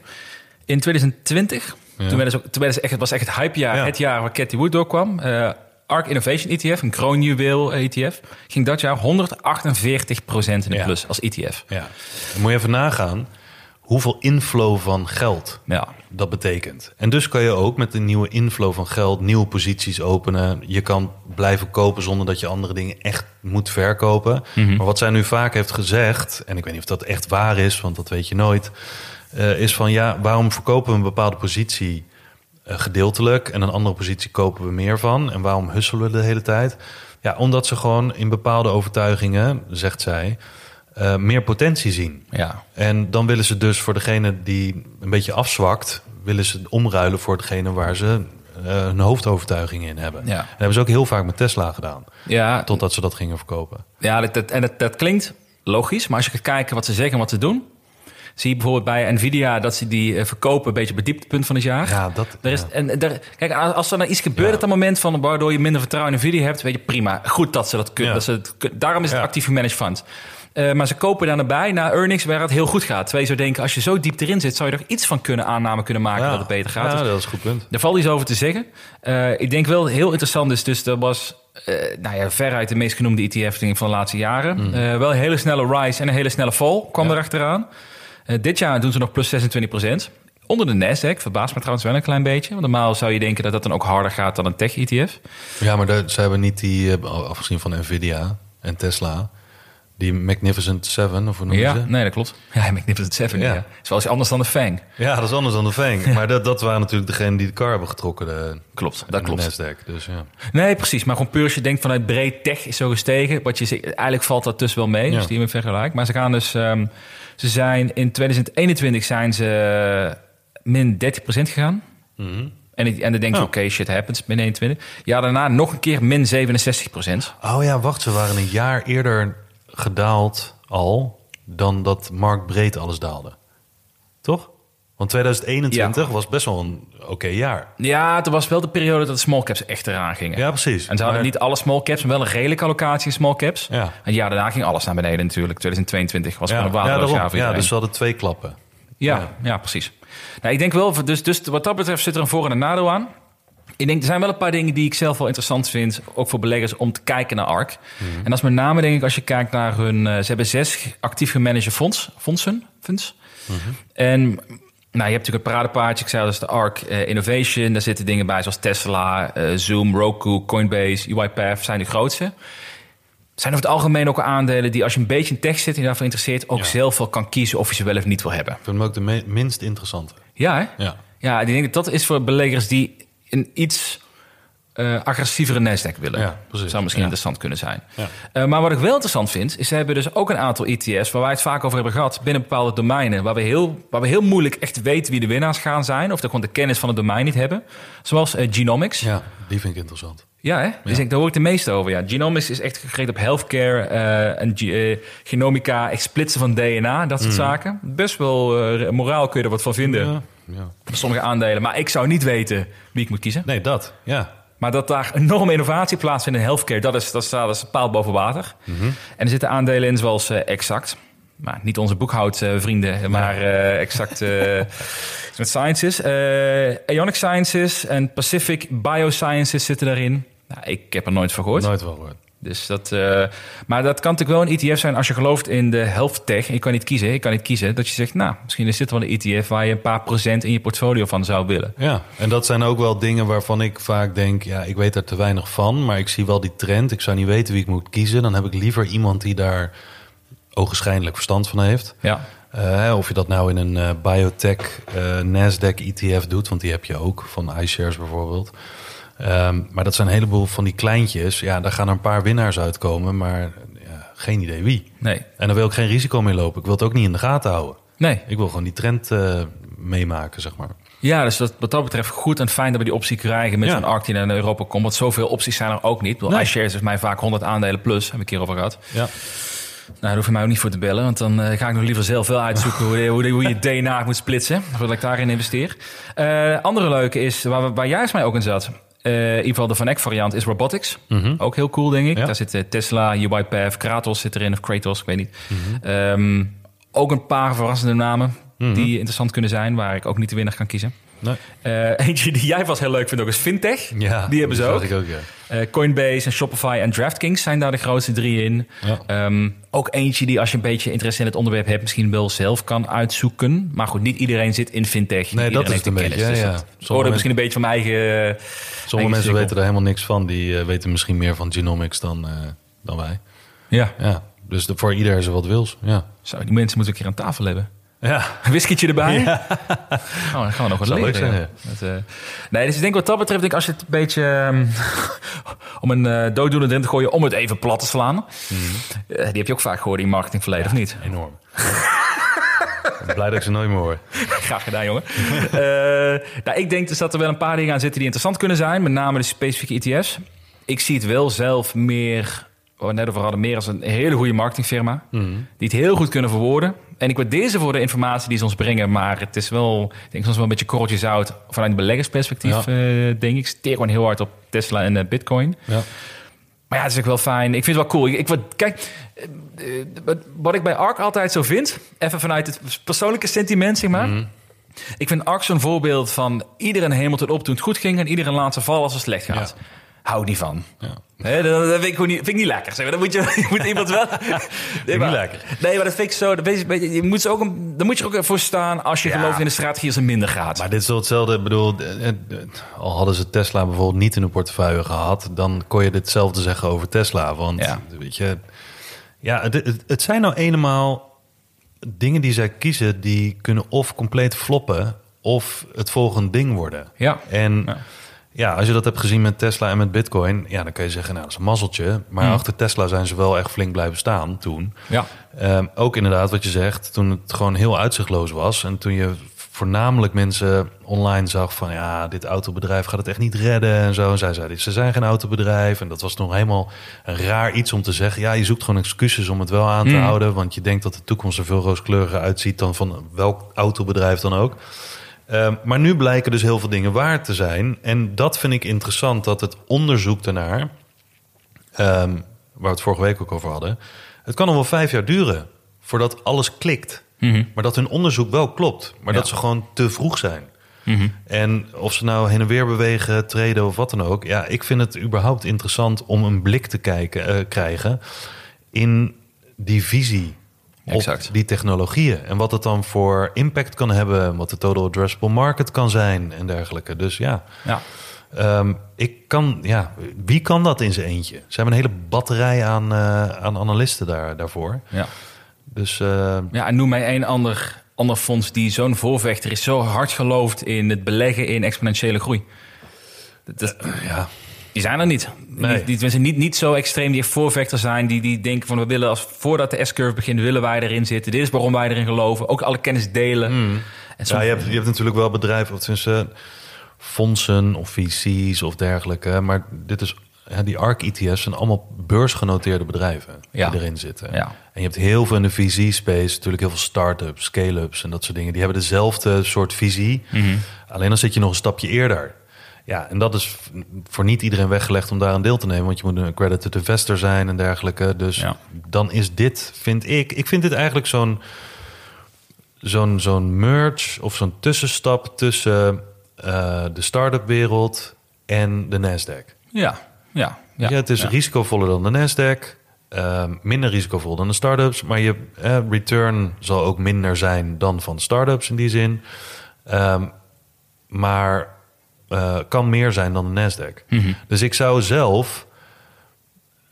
In 2020, toen ook, toen echt, het was echt het hypejaar, Ja. het jaar waar Cathy Wood doorkwam. Eh ARK Innovation ETF, een kroonjuweel ETF, ging dat jaar 148% in de Ja. plus als ETF. Ja. Dan moet je even nagaan hoeveel inflow van geld Ja, dat betekent. En dus kan je ook met een nieuwe inflow van geld nieuwe posities openen. Je kan blijven kopen zonder dat je andere dingen echt moet verkopen. Maar wat zij nu vaak heeft gezegd, en ik weet niet of dat echt waar is, want dat weet je nooit, eh, is van ja, waarom verkopen we een bepaalde positie eh, gedeeltelijk en een andere positie kopen we meer van? En waarom husselen we de hele tijd? Ja, omdat ze gewoon in bepaalde overtuigingen, zegt zij, eh, meer potentie zien. ja. En dan willen ze dus voor degene die een beetje afzwakt, willen ze omruilen voor degene waar ze eh hun hoofdovertuiging in hebben. Ja. Dat hebben ze ook heel vaak met Tesla gedaan, ja totdat ze dat gingen verkopen. Ja, dat, dat- en dat, dat klinkt logisch, maar als je gaat kijken wat ze zeggen en wat ze doen, zie je bijvoorbeeld bij Nvidia dat ze die eh, verkopen een beetje op het dieptepunt van het jaar. Ja, dat. Er is, ja. en daar, kijk, als er nou iets gebeurt Ja. op dat moment van waardoor je minder vertrouwen in Nvidia hebt, weet je prima. Goed dat ze dat kunnen. Dat ze het, daarom is het actief gemanaged fund. Eh, maar ze kopen daar naar bij, naar earnings, waar het heel goed gaat. Je zou denken, als je zo diep erin zit, zou je er iets van kunnen aanname kunnen maken Ja. dat het beter gaat. Ja, Dus dat is een goed punt. daar valt iets over te zeggen. Eh, ik denk wel heel interessant is, dus dat was eh, nou ja, veruit de meest genoemde ETF-ding van de laatste jaren. Eh, wel een hele snelle rise en een hele snelle fall kwam Ja. erachteraan. Dit jaar doen ze nog plus 26% Onder de Nasdaq, verbaast me trouwens wel een klein beetje. Want normaal zou je denken dat dat dan ook harder gaat dan een tech-ETF. Ja, maar ze hebben niet die, afgezien van Nvidia en Tesla, die Magnificent Seven, of hoe noem je Ja, ze? nee, dat klopt. Ja, Magnificent Seven, ja. Ja. Is wel eens anders dan de Fang. Ja, dat is anders dan de Fang. *laughs* Maar dat, dat waren natuurlijk degenen die de car hebben getrokken, de, Klopt, dat de klopt. Nasdaq. Dus ja. Nee, precies. Maar gewoon puur als je denkt vanuit breed tech is zo gestegen. Wat je zegt, eigenlijk valt dat dus wel mee. Ja. Dus die hebben vergelijk. Maar ze gaan dus... ehm, ze zijn in 2021 zijn ze min 30% gegaan. En, ik, en dan denk je, Oh. oké, shit happens, min 21. Ja, daarna nog een keer min 67%. Oh ja, wacht, ze waren een jaar eerder gedaald al dan dat marktbreed alles daalde. Toch? Want 2021 was best wel een oké jaar. Ja, het was wel de periode dat de small caps echt eraan gingen. Ja, precies. En ze hadden Maar- niet alle small caps, maar wel een redelijke allocatie in small caps. Ja. En het jaar daarna ging alles naar beneden natuurlijk. 2022 was ja, gewoon een ja, jaar voor ja, dus ze hadden twee klappen. Ja, Ja. ja. precies. Nou, ik denk wel, dus, dus wat dat betreft zit er een voor- en een nadeel aan. Ik denk, er zijn wel een paar dingen die ik zelf wel interessant vind, ook voor beleggers, om te kijken naar ARK. En dat is met name, denk ik, als je kijkt naar hun... eh, ze hebben zes actief gemanagde fonds, fondsen. Funds. En nou, je hebt natuurlijk het paradepaardje, ik zei dat is de ARK eh, Innovation. Daar zitten dingen bij zoals Tesla, eh, Zoom, Roku, Coinbase, UiPath, zijn de grootste. Zijn over het algemeen ook aandelen die als je een beetje in tech zit en daarvoor interesseert, ook Ja. zelf wel kan kiezen of je ze wel of niet wil hebben. Ik vind hem ook de minst interessante. Ja, hè? Ja. Ja, ik denk dat dat is voor beleggers die een iets eh, agressievere Nasdaq willen. Ja, precies. Zou misschien Ja. interessant kunnen zijn. Ja. Eh, maar wat ik wel interessant vind, is ze hebben dus ook een aantal ETF's waar wij het vaak over hebben gehad binnen bepaalde domeinen, waar we heel, waar we heel moeilijk echt weten wie de winnaars gaan zijn, of dat gewoon de kennis van het domein niet hebben. Zoals eh, Genomics. ja, die vind ik interessant. Ja, hè? Dus ik, daar hoor ik de meeste over. Ja. Genomics is echt gericht op healthcare en ge- genomica, echt splitsen van DNA, dat soort zaken. Best wel moraal kun je er wat van vinden. Ja, sommige aandelen. Maar ik zou niet weten wie ik moet kiezen. Nee, dat. Ja. Maar dat daar enorme innovatie plaatsvindt in healthcare, dat, is, dat staat als een paal boven water. En er zitten aandelen in zoals eh, Exact. Maar niet onze boekhoudvrienden, maar eh, Exact eh, *laughs* met Sciences. Eh Ionic Sciences en Pacific Biosciences zitten daarin. Nou, ik heb er nooit van gehoord. Nooit wel gehoord. Dus dat, eh, maar dat kan natuurlijk wel een ETF zijn als je gelooft in de health tech. Je kan niet kiezen, ik kan niet kiezen. Dat je zegt, nou, misschien is dit wel een ETF waar je een paar procent in je portfolio van zou willen. Ja, en dat zijn ook wel dingen waarvan ik vaak denk... ja, ik weet er te weinig van, maar ik zie wel die trend. Ik zou niet weten wie ik moet kiezen. Dan heb ik liever iemand die daar ogenschijnlijk verstand van heeft. Ja, Eh, of je dat nou in een eh, biotech Nasdaq ETF doet, want die heb je ook, van iShares bijvoorbeeld. Ehm, maar dat zijn een heleboel van die kleintjes. Ja, daar gaan er een paar winnaars uitkomen, maar ja, geen idee wie. nee. En daar wil ik geen risico mee lopen. Ik wil het ook niet in de gaten houden. Nee. Ik wil gewoon die trend eh, meemaken, zeg maar. Ja, dus wat dat betreft goed en fijn dat we die optie krijgen met Ja. zo'n ARC die naar Europa komt. Want zoveel opties zijn er ook niet. Nee. iShares is mij vaak 100 aandelen plus, heb ik een keer over gehad. Ja. Nou, daar hoef je mij ook niet voor te bellen, want dan eh, ga ik nog liever zelf wel uitzoeken hoe, hoe, hoe je DNA moet splitsen, voordat ik daarin investeer. Eh, andere leuke is, waar, we- waar juist mij ook in zat, in ieder geval de Van Eck variant, is Robotics. Ook heel cool, denk ik. Ja. Daar zitten Tesla, UiPath, Kratos zit erin, of Kratos, ik weet niet. Ehm, ook een paar verrassende namen die interessant kunnen zijn, waar ik ook niet de winnaar kan kiezen. Nee. Eh, *laughs* eentje die jij vast heel leuk vindt ook is Fintech. Ja, die hebben ze ook. Ik ook ja. Eh, Coinbase en Shopify en DraftKings zijn daar de grootste drie in. Ja. Ehm, ook eentje die als je een beetje interesse in het onderwerp hebt... misschien wel zelf kan uitzoeken. Maar goed, niet iedereen zit in fintech. Nee, dat is het een beetje, ja, Dus ja. dat Sommige hoorde misschien een beetje van mijn eigen... Sommige eigen mensen weten er helemaal niks van. Die eh, weten misschien meer van genomics dan, dan wij. Ja, Ja, dus de, voor ieder is er wat wils. Ja. zo, die mensen moeten een keer aan tafel hebben. Ja. Een whiskietje erbij. Oh, dan gaan we nog wat leuk zijn, ja. Dat, eh, nee, dus ik denk wat dat betreft, denk ik, als je het een beetje... ehm, *laughs* om een eh dooddoener erin te gooien, om het even plat te slaan. Eh, die heb je ook vaak gehoord in marketingverleden, of niet? Enorm. *laughs* ik ben blij dat ik ze nooit meer hoor. *laughs* Graag gedaan, jongen. Nou, ik denk dus dat er wel een paar dingen aan zitten die interessant kunnen zijn. Met name de specifieke ETF's. Ik zie het wel zelf meer, waar we het net over hadden, meer als een hele goede marketingfirma. Die het heel goed kunnen verwoorden. En ik waardeer ze voor de informatie die ze ons brengen. Maar het is wel, ik denk soms wel een beetje korreltje zout vanuit een beleggersperspectief, Ja. eh, denk ik. Steer gewoon heel hard op Tesla en eh, Bitcoin. Ja. Maar ja, het is ook wel fijn. Ik vind het wel cool. Ik, ik, wat, kijk, eh, eh, wat, ik bij ARK altijd zo vind, even vanuit het persoonlijke sentiment, zeg maar. Ik vind ARK zo'n voorbeeld van iedereen hemel tot op toen het goed ging en iedereen laat ze vallen als het slecht gaat. Hou niet van. Ja. Hè, dat, dat vind, ik niet, vind ik niet lekker. Zeg maar. Dan moet je, je *laughs* moet iemand wel. *laughs* Nee, niet lekker. Nee, maar dat vind ik zo. dat weet je, je moet ze ook een, dan moet je er ook voor staan als je Ja. gelooft in de strategie als het minder gaat. Maar dit is wel hetzelfde. Ik bedoel, eh, eh, al hadden ze Tesla bijvoorbeeld niet in hun portefeuille gehad, dan kon je ditzelfde zeggen over Tesla. Want Ja. weet je, ja, het zijn nou eenmaal dingen die zij kiezen, die kunnen of compleet floppen of het volgende ding worden. Ja. En Ja. Ja. als je dat hebt gezien met Tesla en met Bitcoin, ja, dan kun je zeggen, nou, dat is een mazzeltje. Maar Hmm. achter Tesla zijn ze wel echt flink blijven staan toen. ja. Ehm, ook inderdaad wat je zegt, toen het gewoon heel uitzichtloos was. En toen je voornamelijk mensen online zag van... ja, dit autobedrijf gaat het echt niet redden en zo. En zij zeiden, ze zijn geen autobedrijf. En dat was nog helemaal een raar iets om te zeggen. Ja, je zoekt gewoon excuses om het wel aan te Mm. houden. Want je denkt dat de toekomst er veel rooskleuriger uitziet... dan van welk autobedrijf dan ook. Ehm, maar nu blijken dus heel veel dingen waar te zijn. En dat vind ik interessant, dat het onderzoek daarnaar... ehm, waar we het vorige week ook over hadden... het kan nog wel vijf jaar duren voordat alles klikt. Mhm. Maar dat hun onderzoek wel klopt. Maar Ja. dat ze gewoon te vroeg zijn. Mhm. En of ze nou heen en weer bewegen, treden of wat dan ook. Ja, ik vind het überhaupt interessant om een blik te kijken, eh, krijgen in die visie Exact. op die technologieën. En wat het dan voor impact kan hebben. Wat de total addressable market kan zijn en dergelijke. Dus ja, ja. ehm, ik kan, ja, wie kan dat in zijn eentje? Ze hebben een hele batterij aan, eh, aan analisten daar, daarvoor. ja. Dus eh, Ja, en noem mij één ander, ander fonds die zo'n voorvechter is, zo hard gelooft in het beleggen in exponentiële groei. Dat, dat- ja, die zijn er niet. Nee. Die, die mensen niet, niet zo extreem die echt voorvechter zijn, die, die denken van we willen als voordat de S-curve begint, willen wij erin zitten. Dit is waarom wij erin geloven. Ook alle kennis delen. En Ja, je hebt, je hebt natuurlijk wel bedrijven, of tenminste fondsen of VC's of dergelijke. Maar dit is, ja, die ARC-ETF's zijn allemaal beursgenoteerde bedrijven Ja. die erin zitten. Ja. En je hebt heel veel in de VC-space, natuurlijk heel veel start-ups, scale-ups en dat soort dingen. Die hebben dezelfde soort visie. Mhm. Alleen dan zit je nog een stapje eerder. Ja, en dat is voor niet iedereen weggelegd om daar aan deel te nemen. Want je moet een accredited investor zijn en dergelijke. Dus Ja. dan is dit, vind ik... Ik vind dit eigenlijk zo'n zo'n zo'n merge of zo'n tussenstap tussen eh, de start-up wereld en de Nasdaq. ja, ja, ja. Ja, het is ja. risicovoller dan de Nasdaq, eh, minder risicovol dan de start-ups, maar je eh, return zal ook minder zijn dan van start-ups in die zin. Ehm, maar eh, kan meer zijn dan de Nasdaq. Mhm. Dus ik zou zelf.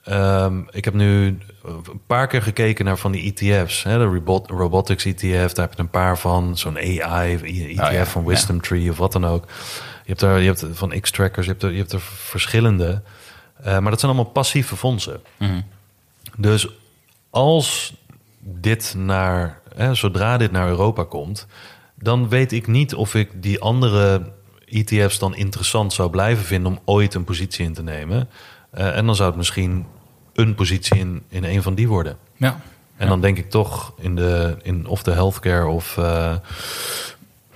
ehm, ik heb nu een paar keer gekeken naar van die ETF's. Hè, de robot, robotics ETF, daar heb je een paar van. Zo'n AI ETF Oh ja, van Wisdom Tree of wat dan ook. Je hebt, er, je hebt van X-Trackers, je hebt er, je hebt er verschillende. Eh, maar dat zijn allemaal passieve fondsen. Mhm. Dus als dit naar, hè, zodra dit naar Europa komt, dan weet ik niet of ik die andere ETF's dan interessant zou blijven vinden om ooit een positie in te nemen. Eh, en dan zou het misschien een positie in, in een van die worden. Ja. En dan denk ik toch in de in of de healthcare of eh,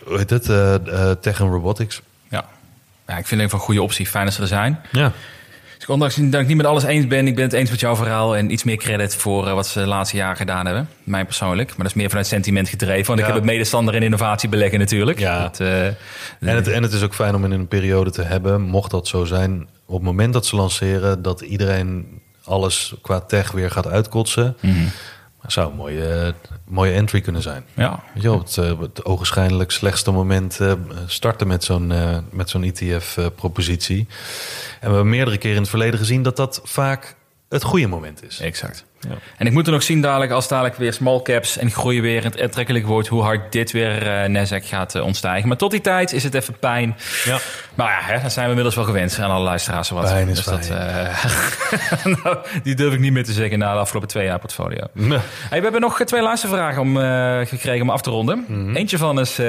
hoe heet het, eh, tech en robotics. Ja. ja, ik vind het een van een goede optie. Fijn dat ze er zijn. Ja. Dus ondanks dat ik niet met alles eens ben, ik ben het eens met jouw verhaal en iets meer credit voor eh, wat ze de laatste jaren gedaan hebben. Mij persoonlijk. Maar dat is meer vanuit sentiment gedreven. Want ik heb het medestander in innovatie beleggen natuurlijk. Ja. Dat, eh, En het, en het is ook fijn om in een periode te hebben, mocht dat zo zijn, op het moment dat ze lanceren, dat iedereen alles qua tech weer gaat uitkotsen. Dat zou een mooie, mooie entry kunnen zijn. ja. Weet je wel, het, eh, het ogenschijnlijk slechtste moment eh, starten met zo'n eh, met zo'n ETF-propositie. en we hebben meerdere keren in het verleden gezien dat dat vaak het goede moment is. Exact. Ja. En ik moet er nog zien dadelijk, als dadelijk weer small caps en groei weer het aantrekkelijk wordt, hoe hard dit weer eh Nasdaq gaat eh, ontstijgen. Maar tot die tijd is het even pijn. Ja. Maar ja, hè, dat zijn we inmiddels wel gewend aan alle luisteraars. Wat. Pijn is dat, eh, *laughs* nou, die durf ik niet meer te zeggen na de afgelopen twee jaar portfolio. Nee. Hey, we hebben nog twee luistervragen om, eh, gekregen om af te ronden. Mhm. Eentje van is eh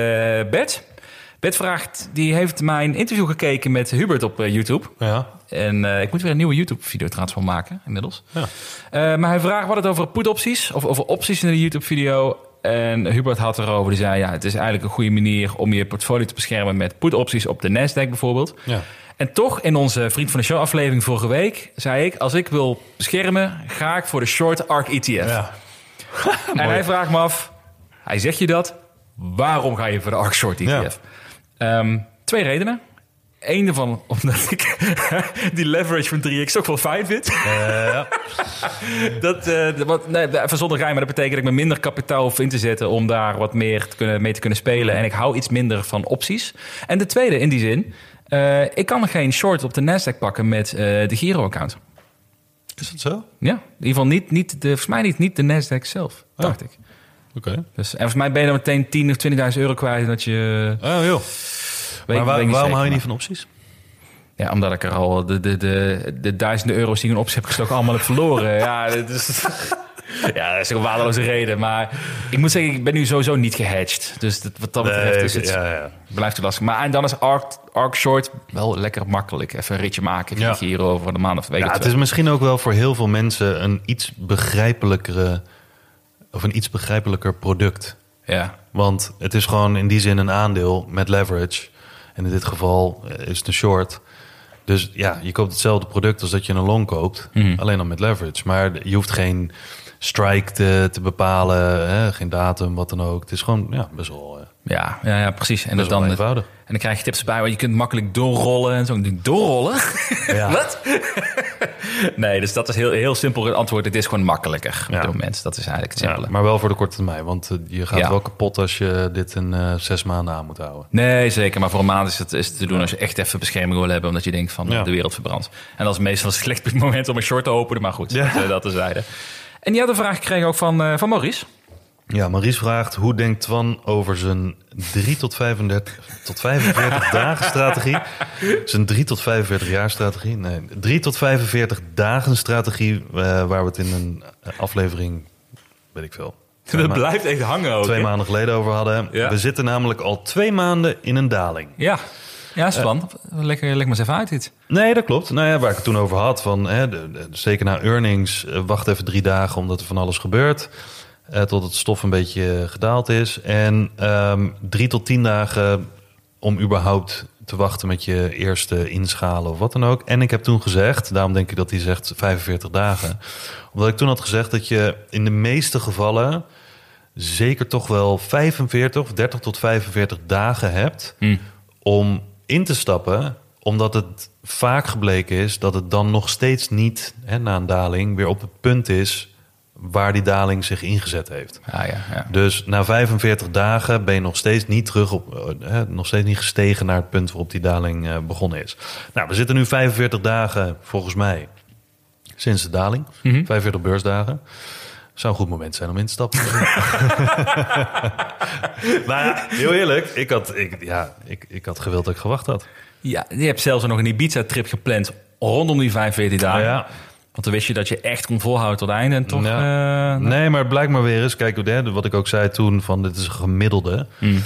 Bert. Bert vraagt, die heeft mijn interview gekeken met Hubert op eh, YouTube. Ja. En eh, ik moet weer een nieuwe YouTube-video trouwens van maken, inmiddels. Ja. Eh, maar hij vraagt wat het over put-opties, of over opties in de YouTube-video. En Hubert had erover, die zei, ja, het is eigenlijk een goede manier om je portfolio te beschermen met put-opties op de Nasdaq bijvoorbeeld. Ja. En toch, in onze Vriend van de Show aflevering vorige week, zei ik, als ik wil beschermen, ga ik voor de Short ARK ETF. Ja. *laughs* *laughs* En hij vraagt me af, hij zegt je dat, waarom ga je voor de ARK Short ETF? Ehm, twee redenen. Eén daarvan, omdat ik *laughs* die leverage van 3x ook wel fijn vind. ja. *laughs* Dat, wat, nee, even zonder geheim, maar dat betekent dat ik me minder kapitaal hoef in te zetten om daar wat meer te kunnen, mee te kunnen spelen. En ik hou iets minder van opties. En de tweede, in die zin, eh, ik kan geen short op de Nasdaq pakken met eh, de Giro-account. Is dat zo? Ja, in ieder geval niet, niet de, volgens mij niet, niet de Nasdaq zelf, Oh. dacht ik. Oké. Dus, en volgens mij ben je dan meteen 10 of 20.000 euro kwijt. Dat je, Oh, joh. weet, maar waar- waarom zeker, hou je niet van opties? Ja, omdat ik er al de, de, de, de duizenden euro's die ik in optie heb gestoken allemaal heb verloren. *laughs* ja, dat is, *laughs* ja, dat is een waardeloze reden. Maar ik moet zeggen, ik ben nu sowieso niet gehedged. Dus dat, wat dat betreft is het, ja, ja. blijft het lastig. Maar en dan is Arc, Arc Short wel lekker makkelijk. Even een ritje maken, Ja. hier over de maand of week Ja, het twee. is misschien ook wel voor heel veel mensen een iets begrijpelijkere of een iets begrijpelijker product. Ja, Want het is gewoon in die zin een aandeel met leverage. En in dit geval eh, is het een short. Dus ja, je koopt hetzelfde product als dat je een long koopt. Mhm. Alleen dan met leverage. Maar je hoeft geen strike te, te bepalen. Hè? Geen datum, wat dan ook. Het is gewoon ja, best wel, eh, ja, ja, ja precies. En, dat dan, en dan krijg je tips erbij, want je kunt makkelijk doorrollen en zo. Doorrollen? *laughs* Ja. Wat? *laughs* nee, dus dat is heel, heel simpel het antwoord. Het is gewoon makkelijker op Ja. dit moment. Dat is eigenlijk het Ja, simpele. maar wel voor de korte termijn. Want eh, je gaat wel kapot als je dit in eh, zes maanden aan moet houden. Nee, zeker. Maar voor een maand is het, is het te doen als je echt even bescherming wil hebben. Omdat je denkt van de wereld verbrandt. En dat is meestal een slecht *laughs* moment om een short te openen. Maar goed, dat, eh, dat terzijde. En die had een vraag gekregen ook van, van Maurice. Ja, Maries vraagt hoe denkt Twan over zijn 3 tot 35 tot 45 *laughs* dagen strategie? Zijn 3 tot 45 jaar strategie? Nee, 3 tot 45 dagen strategie, eh, waar we het in een aflevering, weet ik veel, Dat blijft echt hangen ook. twee maanden geleden over hadden. Ja. We zitten namelijk al twee maanden in een daling. Ja, ja Span. Lekker, leg maar eens even uit dit. Nee, dat klopt. Nou ja, waar ik het toen over had, van hè, de, de- zeker na earnings, eh, wacht even drie dagen omdat er van alles gebeurt. Eh, tot het stof een beetje gedaald is. En ehm, drie tot tien dagen om überhaupt te wachten met je eerste inschalen of wat dan ook. En ik heb toen gezegd, daarom denk ik dat hij zegt 45 dagen. Omdat ik toen had gezegd dat je in de meeste gevallen zeker toch wel 45 of 30 tot 45 dagen hebt Hm. om in te stappen, omdat het vaak gebleken is dat het dan nog steeds niet, hè, na een daling, weer op het punt is waar die daling zich ingezet heeft. Ja, ja, ja. Dus na 45 dagen ben je nog steeds niet terug op, eh, nog steeds niet gestegen naar het punt waarop die daling eh, begonnen is. Nou, we zitten nu 45 dagen, volgens mij, sinds de daling. Mhm. 45 beursdagen. Zou een goed moment zijn om in te stappen. *laughs* maar heel eerlijk, ik had, ik, ja, ik, ik had gewild dat ik gewacht had. ja, je hebt zelfs nog een Ibiza-trip gepland rondom die 45 dagen. Ja. Want dan wist je dat je echt kon volhouden tot het einde. En toch... Ja. eh, Nee, maar het blijkt maar weer eens. Kijk, wat ik ook zei toen, van dit is een gemiddelde. Mm.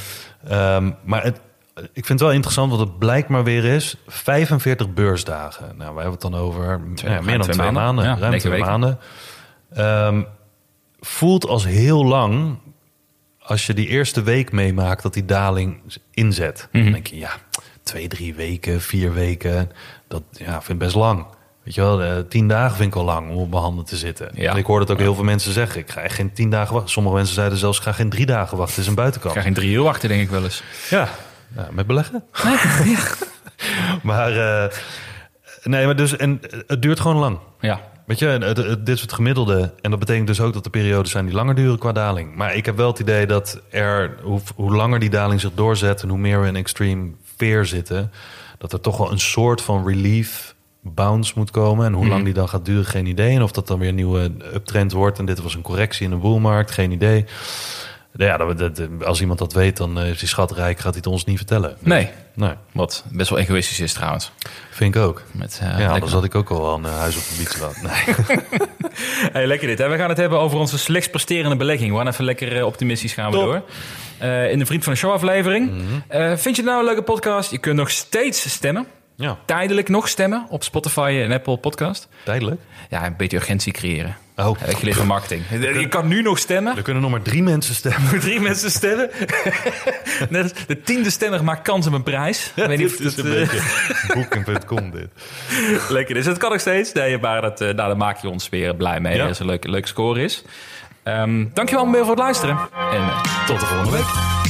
Ehm, maar het, ik vind het wel interessant, want het blijkt maar weer eens 45 beursdagen. Nou, wij hebben het dan over Twee- ja, meer dan twee maanden. maanden. Ja, ruim twee weken. maanden. Ehm, voelt als heel lang als je die eerste week meemaakt dat die daling inzet. Mhm. Dan denk je, ja, twee, drie weken, vier weken, dat ja, vind ik best lang. Weet je wel, eh, tien dagen vind ik al lang om op mijn handen te zitten. Ja. En ik hoorde het ook heel veel mensen zeggen. Ik ga echt geen tien dagen wachten. Sommige mensen zeiden zelfs, ik ga geen drie dagen wachten. Het is een buitenkant. Ik ga geen drie uur wachten, denk ik wel eens. Ja, ja met beleggen. *laughs* maar, eh, nee, maar dus, en het duurt gewoon lang. Ja, Weet je, het, het- dit is het gemiddelde. En dat betekent dus ook dat er periodes zijn die langer duren qua daling. Maar ik heb wel het idee dat er, hoe, hoe langer die daling zich doorzet... en hoe meer we in extreme fear zitten... dat er toch wel een soort van relief bounce moet komen. En hoe lang die dan gaat duren, geen idee. En of dat dan weer een nieuwe uptrend wordt. En dit was een correctie in een boelmarkt, geen idee. Ja, dat, dat- als iemand dat weet, dan eh, is hij schatrijk. Gaat hij het ons niet vertellen. nee. Nee, Wat best wel egoïstisch is trouwens. vind ik ook. Met, uh, Ja, dan zat ik ook al wel een eh, huis op een fiets gehad. Nee. *laughs* Hey, lekker dit. Hè? We gaan het hebben over onze slechts presterende belegging. We gaan even lekker eh, optimistisch gaan we Top. door. Eh, in de Vriend van de Show aflevering. Mhm. Eh, vind je het nou een leuke podcast? Je kunt nog steeds stemmen. Ja, Tijdelijk nog stemmen op Spotify en Apple Podcast. tijdelijk. Ja, een beetje urgentie creëren. Oh, ik van marketing. Je kan nu nog stemmen. er kunnen nog maar drie mensen stemmen. *laughs* Drie mensen stemmen. *laughs* Net de tiende stemmer maakt kans op een prijs. Ik weet niet of is het een eh, beetje boeken.com dit. *laughs* lekker is. Het kan nog steeds. Nee, maar dat, eh, nou, daar maak je ons weer blij mee. Ja. Als het een leuke, leuke score is. Ehm dankjewel weer voor het luisteren. En eh, tot de volgende week.